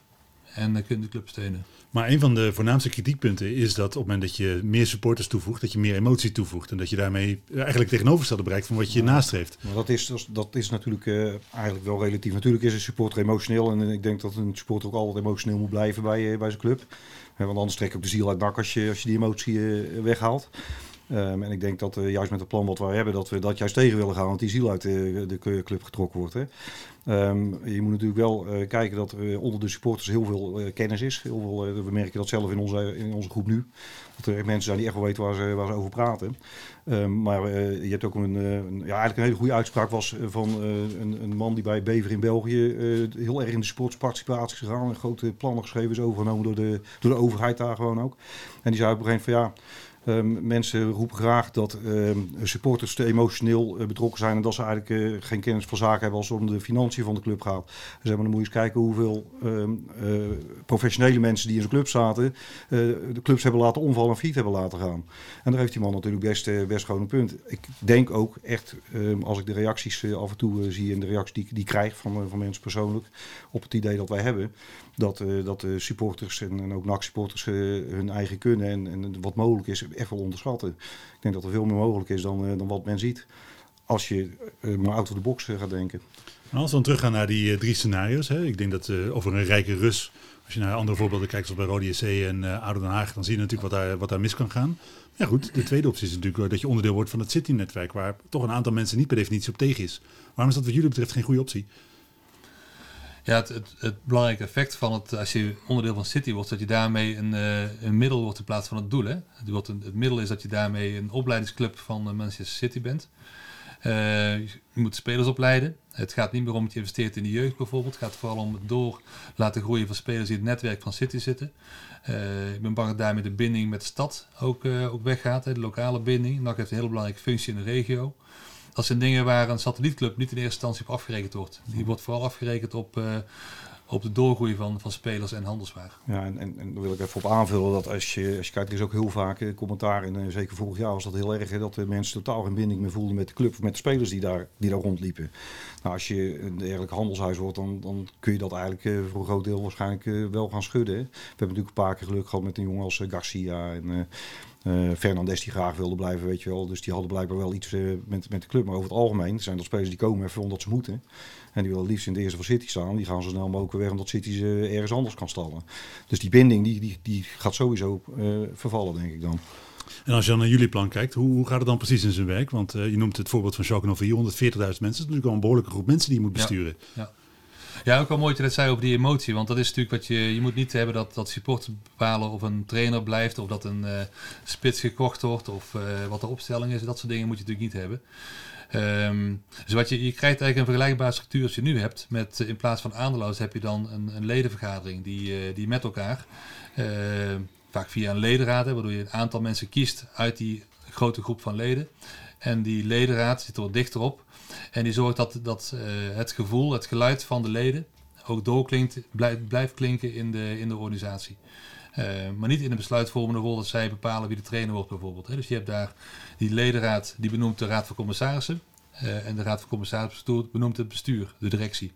En eh, kunnen de club steunen. Maar een van de voornaamste kritiekpunten is dat op het moment dat je meer supporters toevoegt, dat je meer emotie toevoegt. En dat je daarmee eigenlijk tegenovergestelde bereikt van wat je nastreeft. Maar dat is, dat is- dat is natuurlijk eh, eigenlijk wel relatief. Natuurlijk is een supporter emotioneel. En ik denk dat een supporter ook altijd emotioneel moet blijven bij, eh, bij zijn club. Eh, want anders trek je ook de ziel uit dak als je, als je die emotie eh, weghaalt. Ehm, en ik denk dat we juist met het plan wat wij hebben, dat we dat juist tegen willen gaan. Want die ziel uit de, de club getrokken wordt. Hè. Ehm, je moet natuurlijk wel eh, kijken dat er onder de supporters heel veel eh, kennis is. Heel veel, eh, we merken dat zelf in onze, in onze groep nu. Dat er echt mensen zijn die echt wel weten waar ze, waar ze over praten. Ehm, maar eh, je hebt ook een, eh, ja, eigenlijk een hele goede uitspraak was eh, van eh, een, een man die bij Bever in België eh, heel erg in de sportsparticipatie is gegaan. En grote plannen geschreven is overgenomen door de, door de overheid daar gewoon ook. En die zei op een gegeven moment van ja, Ehm, mensen roepen graag dat ehm, supporters te emotioneel eh, betrokken zijn en dat ze eigenlijk eh, geen kennis van zaken hebben als het om de financiën van de club gaat. Dus dan moet je eens kijken hoeveel ehm, eh, professionele mensen die in de club zaten, de clubs hebben laten omvallen en failliet hebben laten gaan. En daar heeft die man natuurlijk best, best gewoon een punt. Ik denk ook echt, als ik de reacties af en toe zie en de reacties die, die ik krijg van, van mensen persoonlijk op het idee dat wij hebben, dat, eh, dat de supporters en, en ook NAC-supporters eh, hun eigen kunnen en, en wat mogelijk is echt wel onderschatten. Ik denk dat er veel meer mogelijk is dan, eh, dan wat men ziet als je maar out of the box gaat denken. En als we dan teruggaan naar die drie scenario's. Hè, ik denk dat over een rijke Rus, als je naar andere voorbeelden kijkt, zoals bij Rode JC en Ouder Den Haag, dan zie je natuurlijk wat daar, wat daar mis kan gaan. Ja goed, de tweede optie is natuurlijk dat je onderdeel wordt van het City-netwerk, waar toch een aantal mensen niet per definitie op tegen is. Waarom is dat wat jullie betreft geen goede optie? Ja, het, het, belangrijke effect van het, als je onderdeel van City wordt, dat je daarmee een, eh, een middel wordt in plaats van het doel. Hè? Het, het middel is dat je daarmee een opleidingsclub van eh, Manchester City bent. Eh, je moet spelers opleiden. Het gaat niet meer om dat je investeert in de jeugd bijvoorbeeld. Het gaat vooral om het door laten groeien van spelers die in het netwerk van City zitten. Ik ben bang dat daarmee de binding met de stad ook, ook weggaat. De lokale binding. NAC heeft een hele belangrijke functie in de regio. Dat zijn dingen waar een satellietclub niet in eerste instantie op afgerekend wordt. Die wordt vooral afgerekend op, eh, op de doorgroei van, van spelers en handelswaar. Ja, en, en, en daar wil ik even op aanvullen dat als je, als je kijkt, er is ook heel vaak eh, commentaar, en eh, zeker vorig jaar was dat heel erg, dat de mensen totaal geen binding meer voelden met de club of met de spelers die daar, die daar rondliepen. Nou, als je een dergelijk handelshuis wordt, dan, dan kun je dat eigenlijk voor een groot deel waarschijnlijk wel gaan schudden. We hebben natuurlijk een paar keer geluk gehad met een jongen als Garcia en eh, eh, Fernandes die graag wilde blijven, weet je wel. Dus die hadden blijkbaar wel iets eh, met, met de club. Maar over het algemeen zijn dat spelers die komen even omdat ze moeten. En die willen liefst in de eerste van City staan. Die gaan zo snel mogelijk weg omdat City ze ergens anders kan stallen. Dus die binding die, die, die gaat sowieso eh, vervallen, denk ik dan. En als je dan naar jullie plan kijkt, hoe, hoe gaat het dan precies in zijn werk? Want eh, je noemt het voorbeeld van Schalke 04, 140.000 mensen. Dat is natuurlijk wel een behoorlijke groep mensen die je moet Ja. besturen. Ja, ook wel mooi dat je dat zei over die emotie. Want dat is natuurlijk wat je... Je moet niet hebben dat, dat supporters bepalen of een trainer blijft... of dat een eh, spits gekocht wordt of eh, wat de opstelling is. Dat soort dingen moet je natuurlijk niet hebben. Ehm, dus je, je krijgt eigenlijk een vergelijkbare structuur als je nu hebt. Met, eh, in plaats van aandeelhouders heb je dan een, een ledenvergadering die, die met elkaar... vaak via een ledenraad, hè, waardoor je een aantal mensen kiest uit die grote groep van leden. En die ledenraad zit er wat dichter op. En die zorgt dat, dat eh, het gevoel, het geluid van de leden ook doorklinkt, blijft, blijft klinken in de, in de organisatie. Eh, maar niet in een besluitvormende rol dat zij bepalen wie de trainer wordt bijvoorbeeld. Hè. Dus je hebt daar die ledenraad, die benoemt de raad van commissarissen. Eh, en de raad van commissarissen benoemt het bestuur, de directie.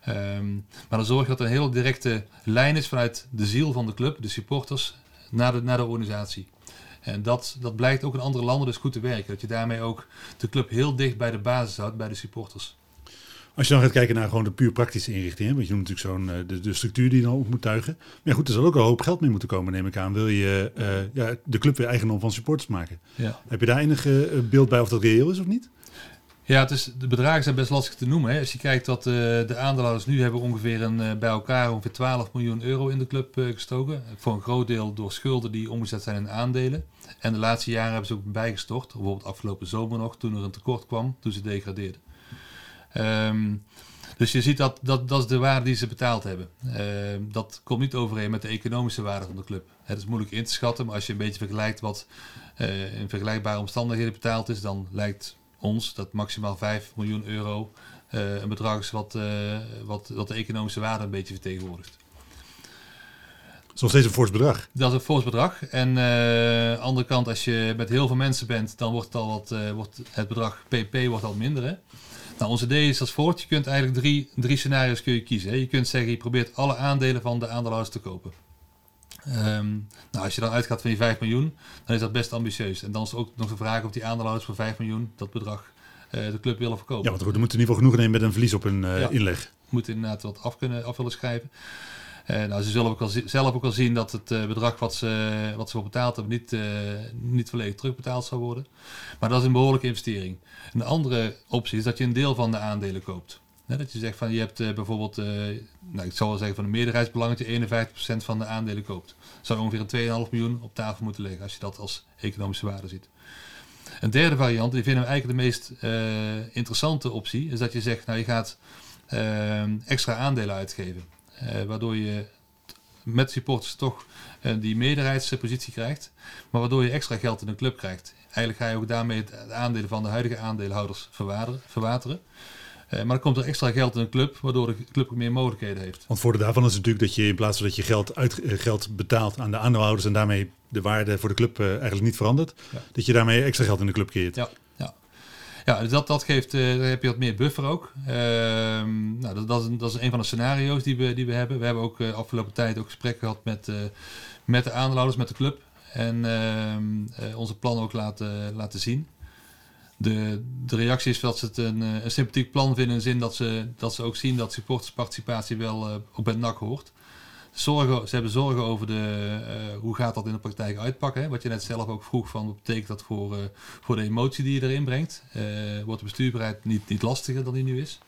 Ehm, maar dan zorg je dat er een heel directe lijn is vanuit de ziel van de club, de supporters, naar de, naar de organisatie. En dat, dat blijkt ook in andere landen dus goed te werken. Dat je daarmee ook de club heel dicht bij de basis houdt, bij de supporters. Als je dan gaat kijken naar gewoon de puur praktische inrichting, hè, want je noemt natuurlijk zo'n eh, de, de structuur die je dan op moet tuigen. Maar ja, goed, er zal ook een hoop geld mee moeten komen, neem ik aan. Wil je eh, ja, de club weer eigendom van supporters maken? Ja. Heb je daar enig eh, beeld bij of dat reëel is of niet? Ja, het is, de bedragen zijn best lastig te noemen. Hè. Als je kijkt dat eh, de aandeelhouders nu hebben ongeveer een, eh, bij elkaar ongeveer 12 miljoen euro in de club eh, gestoken. Voor een groot deel door schulden die omgezet zijn in aandelen. En de laatste jaren hebben ze ook bijgestort. Bijvoorbeeld afgelopen zomer nog, toen er een tekort kwam, toen ze degradeerden. Ehm, dus je ziet dat, dat dat is de waarde die ze betaald hebben. Ehm, dat komt niet overeen met de economische waarde van de club. Het is moeilijk in te schatten, maar als je een beetje vergelijkt wat in vergelijkbare omstandigheden betaald is, dan lijkt ons dat maximaal 5 miljoen euro eh, een bedrag is wat, eh, wat, wat de economische waarde een beetje vertegenwoordigt. Dat is nog steeds een fors bedrag. Dat is een fors bedrag. En eh, aan de andere kant, als je met heel veel mensen bent, dan wordt, het al wat, wordt het bedrag PP wordt al minder. Hè? Nou, ons idee is als volgt. Je kunt eigenlijk drie, drie scenario's kun je kiezen. Hè? Je kunt zeggen, je probeert alle aandelen van de aandeelhouders te kopen. Ehm, nou, als je dan uitgaat van die 5 miljoen, dan is dat best ambitieus. En dan is ook nog de vraag of die aandeelhouders voor 5 miljoen dat bedrag eh, de club willen verkopen. Ja, want er moeten in ieder geval genoegen nemen met een verlies op hun eh, Ja. inleg. moeten inderdaad wat af, kunnen, af willen schrijven. Eh, nou, ze zullen ook al zelf ook al zien dat het bedrag wat ze, wat ze voor betaald hebben niet, niet volledig terugbetaald zal worden. Maar dat is een behoorlijke investering. Een andere optie is dat je een deel van de aandelen koopt. Dat je zegt van je hebt eh, bijvoorbeeld, eh, nou, ik zal wel zeggen van een meerderheidsbelang dat je 51% van de aandelen koopt. Zou ongeveer een 2,5 miljoen op tafel moeten liggen als je dat als economische waarde ziet. Een derde variant, die vinden we eigenlijk de meest eh, interessante optie, is dat je zegt, nou je gaat extra aandelen uitgeven. Waardoor je met supporters toch die meerderheidspositie krijgt. Maar waardoor je extra geld in een club krijgt. Eigenlijk ga je ook daarmee het aandelen van de huidige aandeelhouders verwateren. Eh, maar dan komt er extra geld in een club, waardoor de club ook meer mogelijkheden heeft. Want voordeel daarvan is natuurlijk dat je in plaats van dat je geld, uit, eh, geld betaalt aan de aandeelhouders en daarmee de waarde voor de club eh, eigenlijk niet verandert, Ja. dat je daarmee extra geld in de club creëert. Ja, ja. ja dus dat, dat geeft, dan heb je wat meer buffer ook. Ehm, nou, dat, dat, is, een- dat is een van de scenario's die we, die we hebben. We hebben ook afgelopen tijd ook gesprekken gehad met, met de aandeelhouders, met de club. En ehm, eh, onze plannen ook laten, laten zien. De, de reactie is dat ze het een, eh, een sympathiek plan vinden in de zin dat ze, dat ze ook zien dat supportersparticipatie wel eh, ook bij NAC hoort. Zorgen, ze hebben zorgen over de, eh, hoe gaat dat in de praktijk uitpakken. Hè? Wat je net zelf ook vroeg van wat betekent dat voor, voor de emotie die je erin brengt. Wordt de bestuurbaarheid niet, niet lastiger dan die nu is?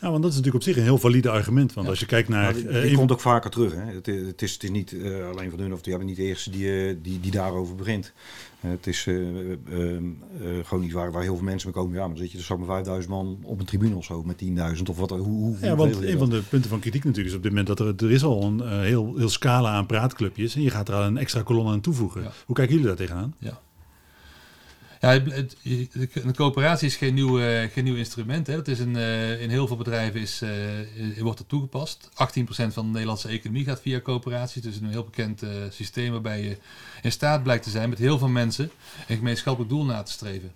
Ja, want dat is natuurlijk op zich een heel valide argument. Want Ja. als je kijkt naar... Maar die, eh, die komt ook vaker terug. Hè. Het, het, is, het is niet eh, alleen van hun, of die hebben niet de eerste die, eh, die, die daarover begint. Het is eh, eh, eh, gewoon iets waar, waar heel veel mensen mee komen. Ja, maar dan zit je er straks maar 5000 man op een tribune of zo met 10.000 of wat. Hoe, hoe, Ja, want een dat? van de punten van kritiek natuurlijk is op dit moment dat er, er is al een heel, heel scala aan praatclubjes en je gaat er al een extra kolom aan toevoegen. Ja. Hoe kijken jullie daar tegenaan? Ja, het, het- een coöperatie is geen nieuw, nieuw instrument. Hè. Dat is een, eh, in heel veel bedrijven is, eh, wordt het toegepast. 18% van de Nederlandse economie gaat via coöperaties. Dus een heel bekend eh, systeem waarbij je in staat blijkt te zijn met heel veel mensen een gemeenschappelijk doel na te streven.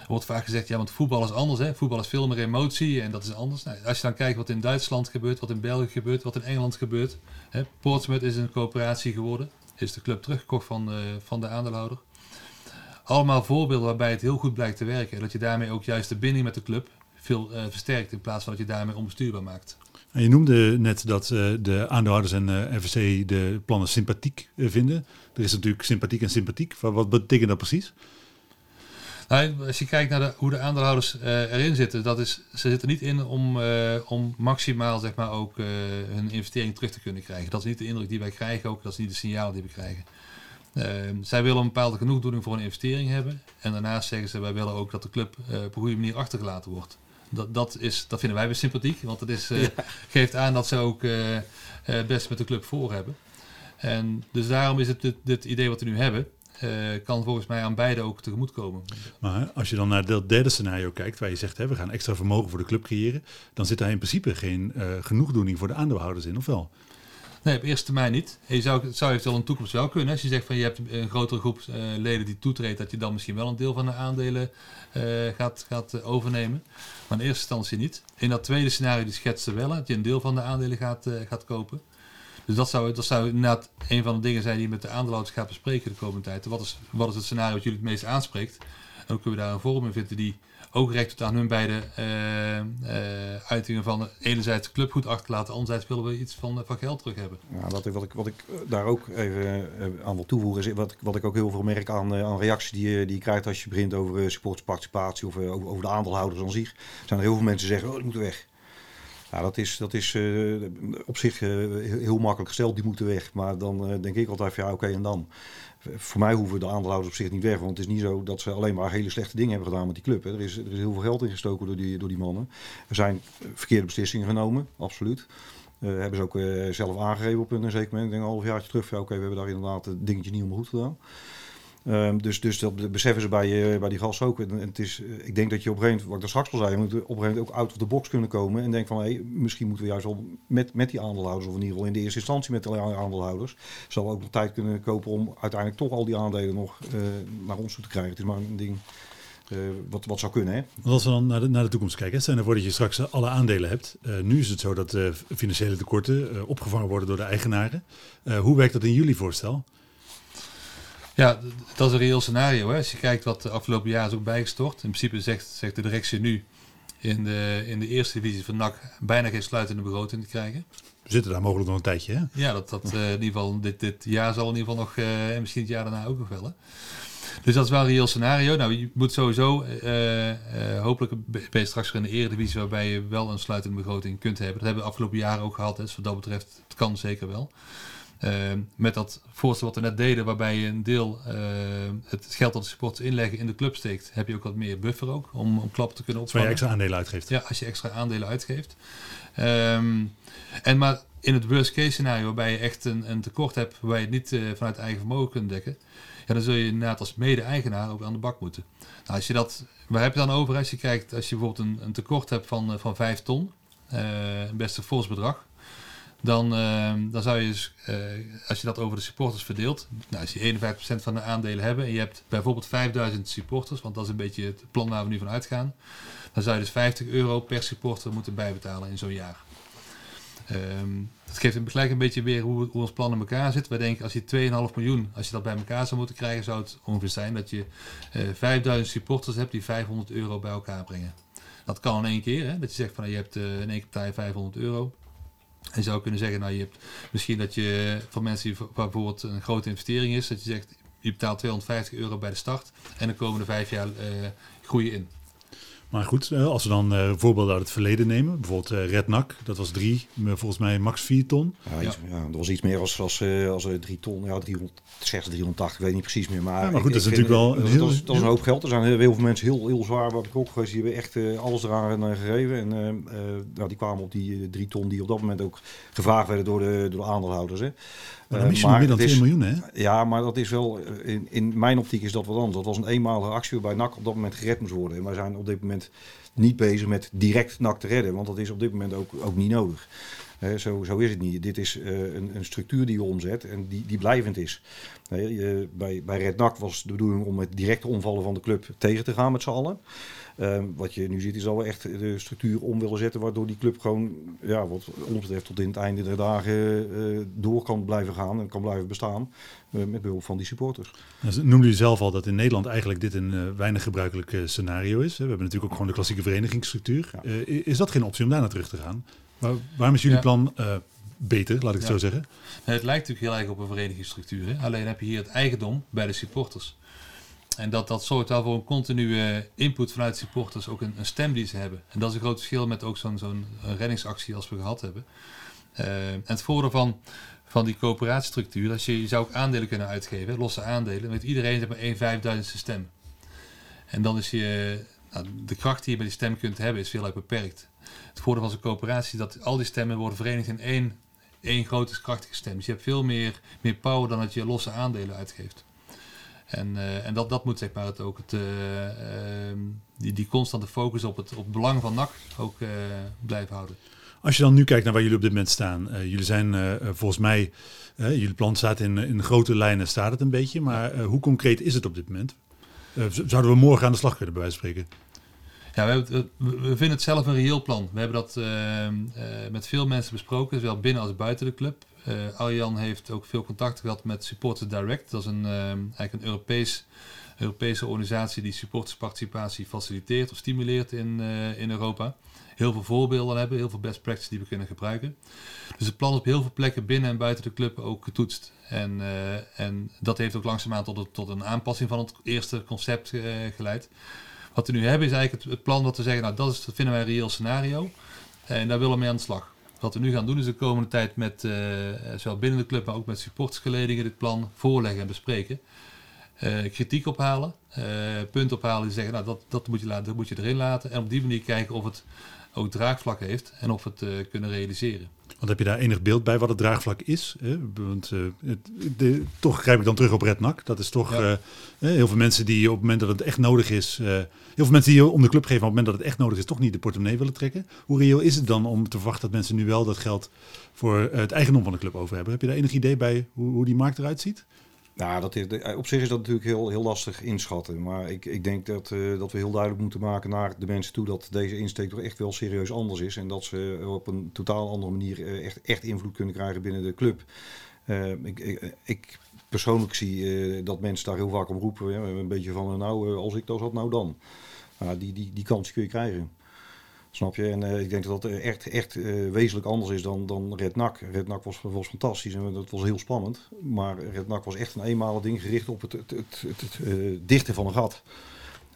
Er wordt vaak gezegd, ja, want voetbal is anders. Hè? Voetbal is veel meer emotie en dat is anders. Nou, als je dan kijkt wat in Duitsland gebeurt, wat in België gebeurt, wat in Engeland gebeurt. Hè? Portsmouth is een coöperatie geworden. Is de club teruggekocht van, van de aandeelhouder. Allemaal voorbeelden waarbij het heel goed blijkt te werken. En dat je daarmee ook juist de binding met de club veel eh, versterkt in plaats van dat je daarmee onbestuurbaar maakt. En je noemde net dat eh, de aandeelhouders en FSC de plannen sympathiek vinden. Er is natuurlijk sympathiek en sympathiek. Wat, wat betekent dat precies? Nou, als je kijkt naar de, hoe de aandeelhouders erin zitten, dat is, ze zitten niet in om, om maximaal zeg maar, ook hun investering terug te kunnen krijgen. Dat is niet de indruk die wij krijgen, ook dat is niet de signalen die we krijgen. Eh, zij willen een bepaalde genoegdoening voor een investering hebben. En daarnaast zeggen ze, wij willen ook dat de club eh, op een goede manier achtergelaten wordt. Dat, dat, is, dat vinden wij weer sympathiek, want het is, eh, geeft aan dat ze ook eh, eh, het best met de club voor hebben. En dus daarom is het dit, dit idee wat we nu hebben, kan volgens mij aan beide ook tegemoetkomen. Maar als je dan naar dat derde scenario kijkt, waar je zegt hè, we gaan extra vermogen voor de club creëren, dan zit daar in principe geen eh, genoegdoening voor de aandeelhouders in, of wel? Nee, op eerste termijn niet. Je zou, het zou in de toekomst wel kunnen. Als je zegt van je hebt een grotere groep eh, leden die toetreedt, dat je dan misschien wel een deel van de aandelen eh, gaat, gaat eh, overnemen. Maar in eerste instantie niet. In dat tweede scenario die schetste wel, dat je een deel van de aandelen gaat, gaat kopen. Dus dat zou, dat zou inderdaad een van de dingen zijn die je met de aandeelhouders gaat bespreken de komende tijd. Wat is, wat is het scenario dat jullie het meest aanspreekt? En kunnen we daar een vorm in vinden die ook recht doet aan hun beide eh, eh, uitingen van enerzijds club goed achterlaten, anderzijds willen we iets van, van geld terug hebben. Ja, wat, ik, wat, ik, wat ik eh, daar ook even eh, aan wil toevoegen, is wat, ik- wat ik ook heel veel merk aan, eh, aan reacties die, je- die je krijgt als je begint over eh, supportersparticipatie of eh, over, over de aandeelhouders aan zich. Zijn er heel veel mensen die zeggen, oh, die moeten weg. Ja, dat is, dat is eh, op zich eh, heel, makkelijk gesteld, die moeten weg. Maar dan eh, denk ik altijd van ja, oké, en dan? Voor mij hoeven de aandeelhouders op zich niet weg. Want het is niet zo dat ze alleen maar hele slechte dingen hebben gedaan met die club. Hè. Er, is, er is heel veel geld ingestoken door die, door die mannen. Er zijn verkeerde beslissingen genomen, absoluut. Eh, hebben ze ook zelf aangegeven op een zeker moment. Ik denk een half jaartje terug. Ja, Oké, we hebben daar inderdaad het dingetje niet helemaal goed gedaan. Ehm, dus, dus dat beseffen ze bij, eh, bij die gasten ook. Het is, eh, ik denk dat je op een gegeven moment, wat ik daar straks al zei, moet op een gegeven moment ook out of the box kunnen komen. En denk van, hé, misschien moeten we juist wel met, met die aandeelhouders, of in ieder geval in de eerste instantie met de aandeelhouders, zal ook nog tijd kunnen kopen om uiteindelijk toch al die aandelen nog eh, naar ons toe te krijgen. Het is maar een ding wat, wat zou kunnen, hè. Als we dan naar de, naar de toekomst kijken, hè, stel je voor dat je straks alle aandelen hebt. Nu is het zo dat financiële tekorten opgevangen worden door de eigenaren. Hoe werkt dat in jullie voorstel? Ja, dat is een reëel scenario. Hè. Als je kijkt wat de afgelopen jaar is ook bijgestort. In principe zegt, zegt de directie nu in de, in de eerste divisie van NAC bijna geen sluitende begroting te krijgen. We zitten daar mogelijk nog een tijdje. Hè? Ja, dat, dat eh, in ieder geval dit, dit jaar zal in ieder geval nog, eh, en misschien het jaar daarna ook nog wel. Hè. Dus dat is wel een reëel scenario. Nou, je moet sowieso, eh, eh, hopelijk ben je straks weer in de eredivisie waarbij je wel een sluitende begroting kunt hebben. Dat hebben we de afgelopen jaren ook gehad. hè. Dus wat dat betreft, het kan zeker wel. Eh, met dat voorstel wat we net deden, waarbij je een deel eh, het geld dat de supporters inleggen in de club steekt, heb je ook wat meer buffer ook om, om klappen te kunnen Waar je opvangen. extra aandelen uitgeeft. Ja, als je extra aandelen uitgeeft. Ehm, en maar in het worst case scenario, waarbij je echt een, een tekort hebt, waarbij je het niet eh, vanuit eigen vermogen kunt dekken, ja, dan zul je inderdaad als mede-eigenaar ook aan de bak moeten. Nou, als je dat, waar heb je dan over als je kijkt, als je bijvoorbeeld een, een tekort hebt van, eh, van 5 ton, een best een fors bedrag, dan, ehm, dan zou je dus, eh, als je dat over de supporters verdeelt, nou, als je 51% van de aandelen hebben en je hebt bijvoorbeeld 5000 supporters, want dat is een beetje het plan waar we nu van uitgaan, dan zou je dus 50 euro per supporter moeten bijbetalen in zo'n jaar. Ehm, dat geeft gelijk een beetje weer hoe, ons plan in elkaar zit. Wij denken als je 2,5 miljoen, als je dat bij elkaar zou moeten krijgen, zou het ongeveer zijn dat je eh 5000 supporters hebt die 500 euro bij elkaar brengen. Dat kan in één keer, hè? dat je zegt van nou, je hebt eh, in één keer betaal je 500 euro. En je zou kunnen zeggen, nou je hebt misschien dat je van mensen die bijvoorbeeld een grote investering is, dat je zegt je betaalt 250 euro bij de start en de komende vijf jaar eh groeien in. Maar goed, eh, als we dan eh, voorbeelden uit het verleden nemen. Bijvoorbeeld eh Red Nak, dat was drie, volgens mij max vier ton. Ja, iets, ja. dat was iets meer als, als, eh, als eh, drie ton, ja, 360, 380, ik weet niet precies meer. Maar, Ja, maar goed, ik- dat is ik natuurlijk wel eh, een dat, heel- is, dat is een hoop geld. Er zijn heel, heel veel mensen heel, heel zwaar bij betrokken geweest. Die hebben echt eh, alles eraan eh, gegeven. En eh, eh, nou, die kwamen op die eh, drie ton die op dat moment ook gevraagd werden door de, door de aandeelhouders. Hè. Maar dan mis je nog meer dan het is- 2 miljoen, hè? Ja, maar dat is wel, eh, in, in mijn optiek is dat wat anders. Dat was een eenmalige actie waarbij NAC op dat moment gered moest worden. En wij zijn op dit moment niet bezig met direct NAC te redden, want dat is op dit moment ook, ook niet nodig. Zo, zo is het niet. Dit is eh, een, een structuur die je omzet en die, die blijvend is. Bij, bij Red NAC was de bedoeling om het directe omvallen van de club tegen te gaan met z'n allen. Ehm, wat je nu ziet is dat we echt de structuur om willen zetten, waardoor die club gewoon, ja, wat ons betreft, tot in het einde der dagen eh, door kan blijven gaan en kan blijven bestaan eh, met behulp van die supporters. Nou, noemde u zelf al dat in Nederland eigenlijk dit een weinig gebruikelijk scenario is. We hebben natuurlijk ook gewoon de klassieke verenigingsstructuur. Ja. Is dat geen optie om daar naar terug te gaan? Waar, waarom is jullie Ja. plan eh, beter, laat ik het Ja. zo zeggen? Het lijkt natuurlijk heel erg op een verenigingsstructuur. Hè? Alleen heb je hier het eigendom bij de supporters. En dat, dat zorgt wel voor een continue input vanuit supporters, ook een, een stem die ze hebben. En dat is een groot verschil met ook zo'n zo'n eh, reddingsactie als we gehad hebben. Eh, en het voordeel van, van die coöperatiestructuur, als je, je zou ook aandelen kunnen uitgeven, losse aandelen, met iedereen heeft maar één vijfduizendste stem. En dan is je, nou, de kracht die je bij die stem kunt hebben, is veel erg beperkt. Het voordeel van zo'n coöperatie is dat al die stemmen worden verenigd in één, één grote krachtige stem. Dus je hebt veel meer, meer power dan dat je losse aandelen uitgeeft. En, eh, en dat, dat moet zeg maar het ook het, eh, ehm, die, die constante focus op het, op het belang van NAC ook eh, blijven houden. Als je dan nu kijkt naar waar jullie op dit moment staan. jullie zijn volgens mij, jullie plan staat in, in grote lijnen, staat het een beetje. Maar hoe concreet is het op dit moment? Zouden we morgen aan de slag kunnen, bij wijze van spreken? Ja, we, we vinden het zelf een reëel plan. We hebben dat ehm, eh, met veel mensen besproken, zowel binnen als buiten de club. Eh Arjan heeft ook veel contact gehad met Supporters Direct. Dat is een, eigenlijk een Europees, Europese organisatie die supportersparticipatie faciliteert of stimuleert in, eh, in Europa. Heel veel voorbeelden hebben, heel veel best practices die we kunnen gebruiken. Dus het plan op heel veel plekken binnen en buiten de club ook getoetst. En, eh, en dat heeft ook langzaamaan tot, tot een aanpassing van het eerste concept eh, geleid. Wat we nu hebben is eigenlijk het, plan dat we zeggen, nou dat, is, dat vinden wij een reëel scenario. En daar willen we mee aan de slag. Wat we nu gaan doen is de komende tijd met, eh, zowel binnen de club, maar ook met supportersgeledingen dit plan voorleggen en bespreken. Eh, kritiek ophalen, eh punten ophalen die zeggen, nou dat, dat, moet je laten, dat moet je erin laten. En op die manier kijken of het ook draagvlak heeft en of we het kunnen realiseren. Want heb je daar enig beeld bij wat het draagvlak is? Hè? Want eh, het, de, toch grijp ik dan terug op Red Nak. Dat is toch Ja. eh, heel veel mensen die op het moment dat het echt nodig is... eh, heel veel mensen die om de club geven, maar op het moment dat het echt nodig is... toch niet de portemonnee willen trekken. Hoe reëel is het dan om te verwachten dat mensen nu wel dat geld... voor het eigendom van de club over hebben? Heb je daar enig idee bij hoe, hoe die markt eruit ziet? Nou, dat is, de- op zich is dat natuurlijk heel, heel lastig inschatten. Maar ik, ik denk dat, eh, dat we heel duidelijk moeten maken naar de mensen toe dat deze insteek toch echt wel serieus anders is. En dat ze op een totaal andere manier eh, echt, echt invloed kunnen krijgen binnen de club. Eh, ik, ik, ik persoonlijk zie eh, dat mensen daar heel vaak om roepen. Een beetje van, nou, eh, als ik dat had, nou dan. Nou, die, die, die kans kun je krijgen. Snap je? En eh, ik denk dat dat echt, echt eh, wezenlijk anders is dan, dan Red Nak. Red was, was fantastisch en dat was heel spannend. Maar Red Nak was echt een eenmalig ding gericht op het, het, het, eh, dichten van een gat.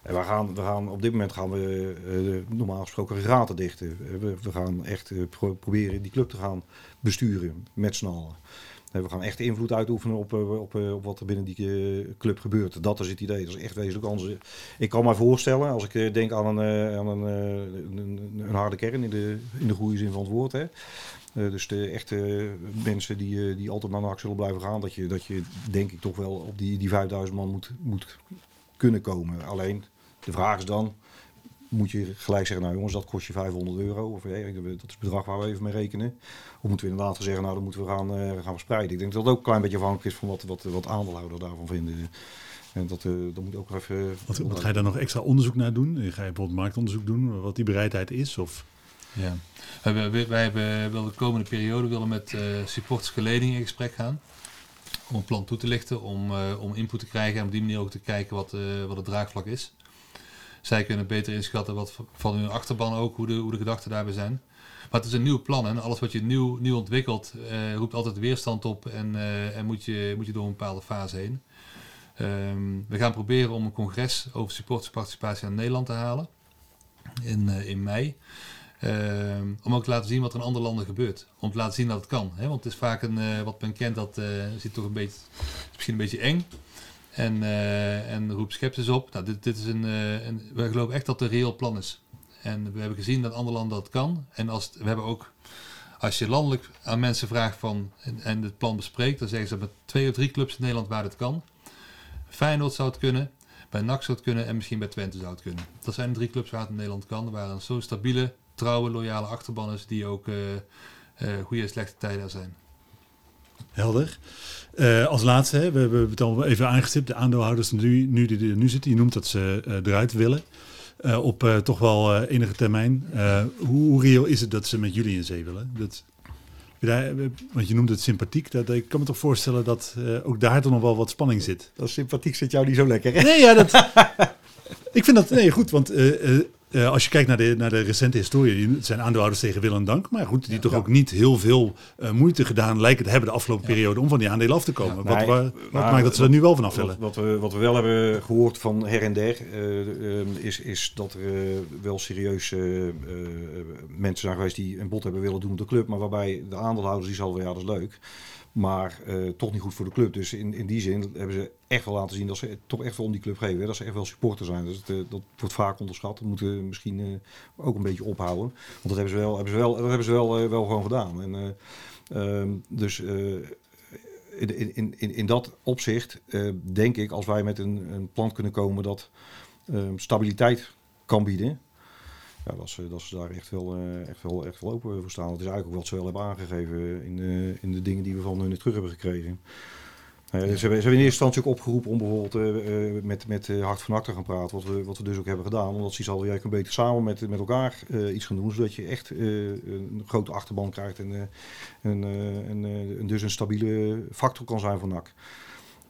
En we gaan, we gaan, op dit moment gaan we normaal gesproken raten dichten. We, we gaan echt pro- proberen die club te gaan besturen met z'n allen. We gaan echt invloed uitoefenen op, eh, op, eh, op wat er binnen die eh, club gebeurt. Dat is het idee. Dat is echt wezenlijk anders. Ik kan me voorstellen, als ik denk aan een, aan een, een, een- harde kern in de, in de goede zin van het woord. Hè. Dus de echte mensen die, die altijd naar NAC zullen blijven gaan, dat je, dat je denk ik toch wel op die, die 5000 man moet, moet kunnen komen. Alleen de vraag is dan, moet je gelijk zeggen, nou jongens, dat kost je 500 euro. Of eh, dat is het bedrag waar we even mee rekenen. Of moeten we inderdaad zeggen, nou dan moeten we gaan, eh, gaan verspreiden. Ik denk dat dat ook een klein beetje afhankelijk is van wat, wat, wat aandeelhouders daarvan vinden. En dat, eh, dat moet ook even... Wat, wat ga je daar nog extra onderzoek naar doen? Ga je bijvoorbeeld marktonderzoek doen, wat die bereidheid is? Of Ja. Wij, wij hebben wel de komende periode willen met eh supporters geleding in gesprek gaan. Om een plan toe te lichten, om, eh, om input te krijgen en op die manier ook te kijken wat, eh, wat het draagvlak is. Zij kunnen beter inschatten wat van hun achterban ook, hoe de, hoe de gedachten daarbij zijn. Maar het is een nieuw plan en alles wat je nieuw, nieuw ontwikkelt eh, roept altijd weerstand op en, eh, en moet, je, moet je door een bepaalde fase heen. Ehm, we gaan proberen om een congres over supportersparticipatie aan Nederland te halen in, eh, in mei. Ehm, om ook te laten zien wat er in andere landen gebeurt. Om te laten zien dat het kan. Hè? Want het is vaak een, wat men kent, dat eh, zit toch een beetje, is misschien een beetje eng. En, eh, en roept sceptisch op. Nou, dit, is een, eh, een, geloven echt dat het een reëel plan is. En we hebben gezien dat andere landen dat kan. En als we hebben ook, als je landelijk aan mensen vraagt van, en, het plan bespreekt, dan zeggen ze met twee of drie clubs in Nederland waar het kan. Feyenoord zou het kunnen, bij NAC zou het kunnen en misschien bij Twente zou het kunnen. Dat zijn drie clubs waar het in Nederland kan, waar een zo'n stabiele, trouwe, loyale achterban is die ook eh goede en slechte tijden zijn. Helder. Eh, als laatste, hè, we hebben het al even aangestipt, de aandeelhouders nu, nu die er nu zitten, je noemt dat ze eh, eruit willen. Eh, op toch wel enige termijn. Hoe, hoe reëel is het dat ze met jullie in zee willen? Dat, daar, want je noemt het sympathiek. Dat, ik kan me toch voorstellen dat ook daar toch nog wel wat spanning zit. Dat sympathiek zit jou niet zo lekker, hè? Nee, ja, dat. ik vind dat nee, goed, want eh, als je kijkt naar de, naar de recente historie, het zijn aandeelhouders tegen wil en dank, maar goed, die toch ook niet heel veel eh, moeite gedaan lijken te hebben de afgelopen periode om van die aandelen af te komen. wat, Nee, wat maar maakt dat ze er nu wel vanaf Wat, willen? wat, we, wat we wel hebben gehoord van her en der, eh, eh, is, is dat er wel serieus eh, mensen zijn geweest die een bod hebben willen doen op de club. Maar waarbij de aandeelhouders die zeiden, ja dat is leuk. Maar eh, toch niet goed voor de club. Dus in, in die zin hebben ze echt wel laten zien dat ze toch echt wel om die club geven. hè. Dat ze echt wel supporter zijn. Dus eh, dat wordt vaak onderschat. Dat moeten we misschien eh, ook een beetje ophouden. Want dat hebben ze wel, hebben ze wel, dat hebben ze wel, wel gewoon gedaan. En, eh, ehm, dus in, in, in, in dat opzicht denk ik, als wij met een, een plan kunnen komen dat ehm, stabiliteit kan bieden, ja, dat, ze, dat ze daar echt wel, eh, echt, wel, echt wel open voor staan. Dat is eigenlijk ook wat ze wel hebben aangegeven in de, in de dingen die we van hun terug hebben gekregen. Eh, ze, hebben, ze hebben in eerste instantie ook opgeroepen om bijvoorbeeld eh, eh, met, met Hart van Hart te gaan praten. Wat we, wat we dus ook hebben gedaan. Omdat ze al eigenlijk beter samen met, met elkaar iets gaan doen. Zodat je echt een grote achterban krijgt. En, en, en, dus een stabiele factor kan zijn voor NAC.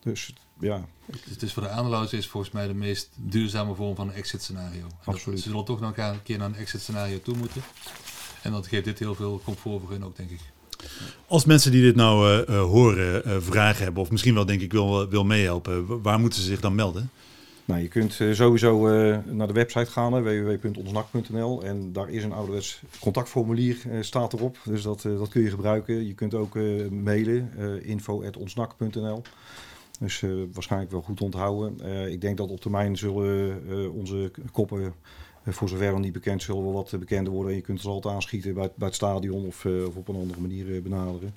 Dus ja, Dus het is voor de aandeelhouders is volgens mij de meest duurzame vorm van een exit scenario. En dat- Absoluut. Ze zullen toch nog een keer naar een exit scenario toe moeten. En dat geeft dit heel veel comfort voor hun ook, denk ik. Als mensen die dit nou eh, eh, horen, eh, vragen hebben, of misschien wel denk ik wil, wil meehelpen, wa- waar moeten ze zich dan melden? Nou, je kunt sowieso eh, naar de website gaan, hè, www.onsnak.nl. En daar is een ouderwets contactformulier, eh, staat erop. Dus dat, eh, dat kun je gebruiken. Je kunt ook eh, mailen, eh info.onsnak.nl. Dus eh, waarschijnlijk wel goed onthouden. Eh, ik denk dat op termijn zullen eh, onze koppen, voor zover nog niet bekend, zullen wel wat bekender worden. En je kunt ze altijd aanschieten bij, het- bij het stadion of, eh, of op een andere manier benaderen.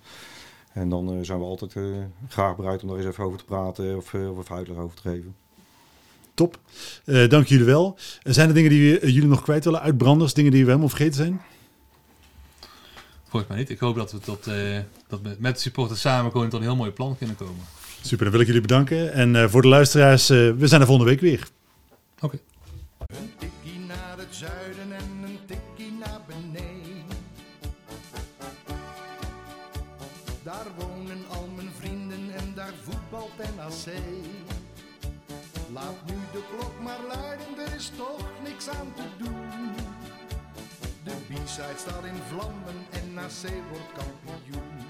En dan eh, zijn we altijd eh, graag bereid om daar eens even over te praten of, of even uitleg over te geven. Top. Eh, dank jullie wel. Zijn er dingen die jullie nog kwijt willen? Uitbranders, dingen die we helemaal vergeten zijn? Volgens mij niet. Ik hoop dat we tot, eh, dat we met de supporters samen gewoon tot een heel mooi plan kunnen komen. Super, dan wil ik jullie bedanken. En eh, voor de luisteraars, eh, we zijn er volgende week weer. Oké. Een tikkie naar het zuiden en een tikkie naar beneden. Daar wonen al mijn vrienden en daar voetbalt NAC. Laat nu de klok maar luiden, er is toch niks aan te doen. De B-side staat in vlammen en NAC wordt kampioen.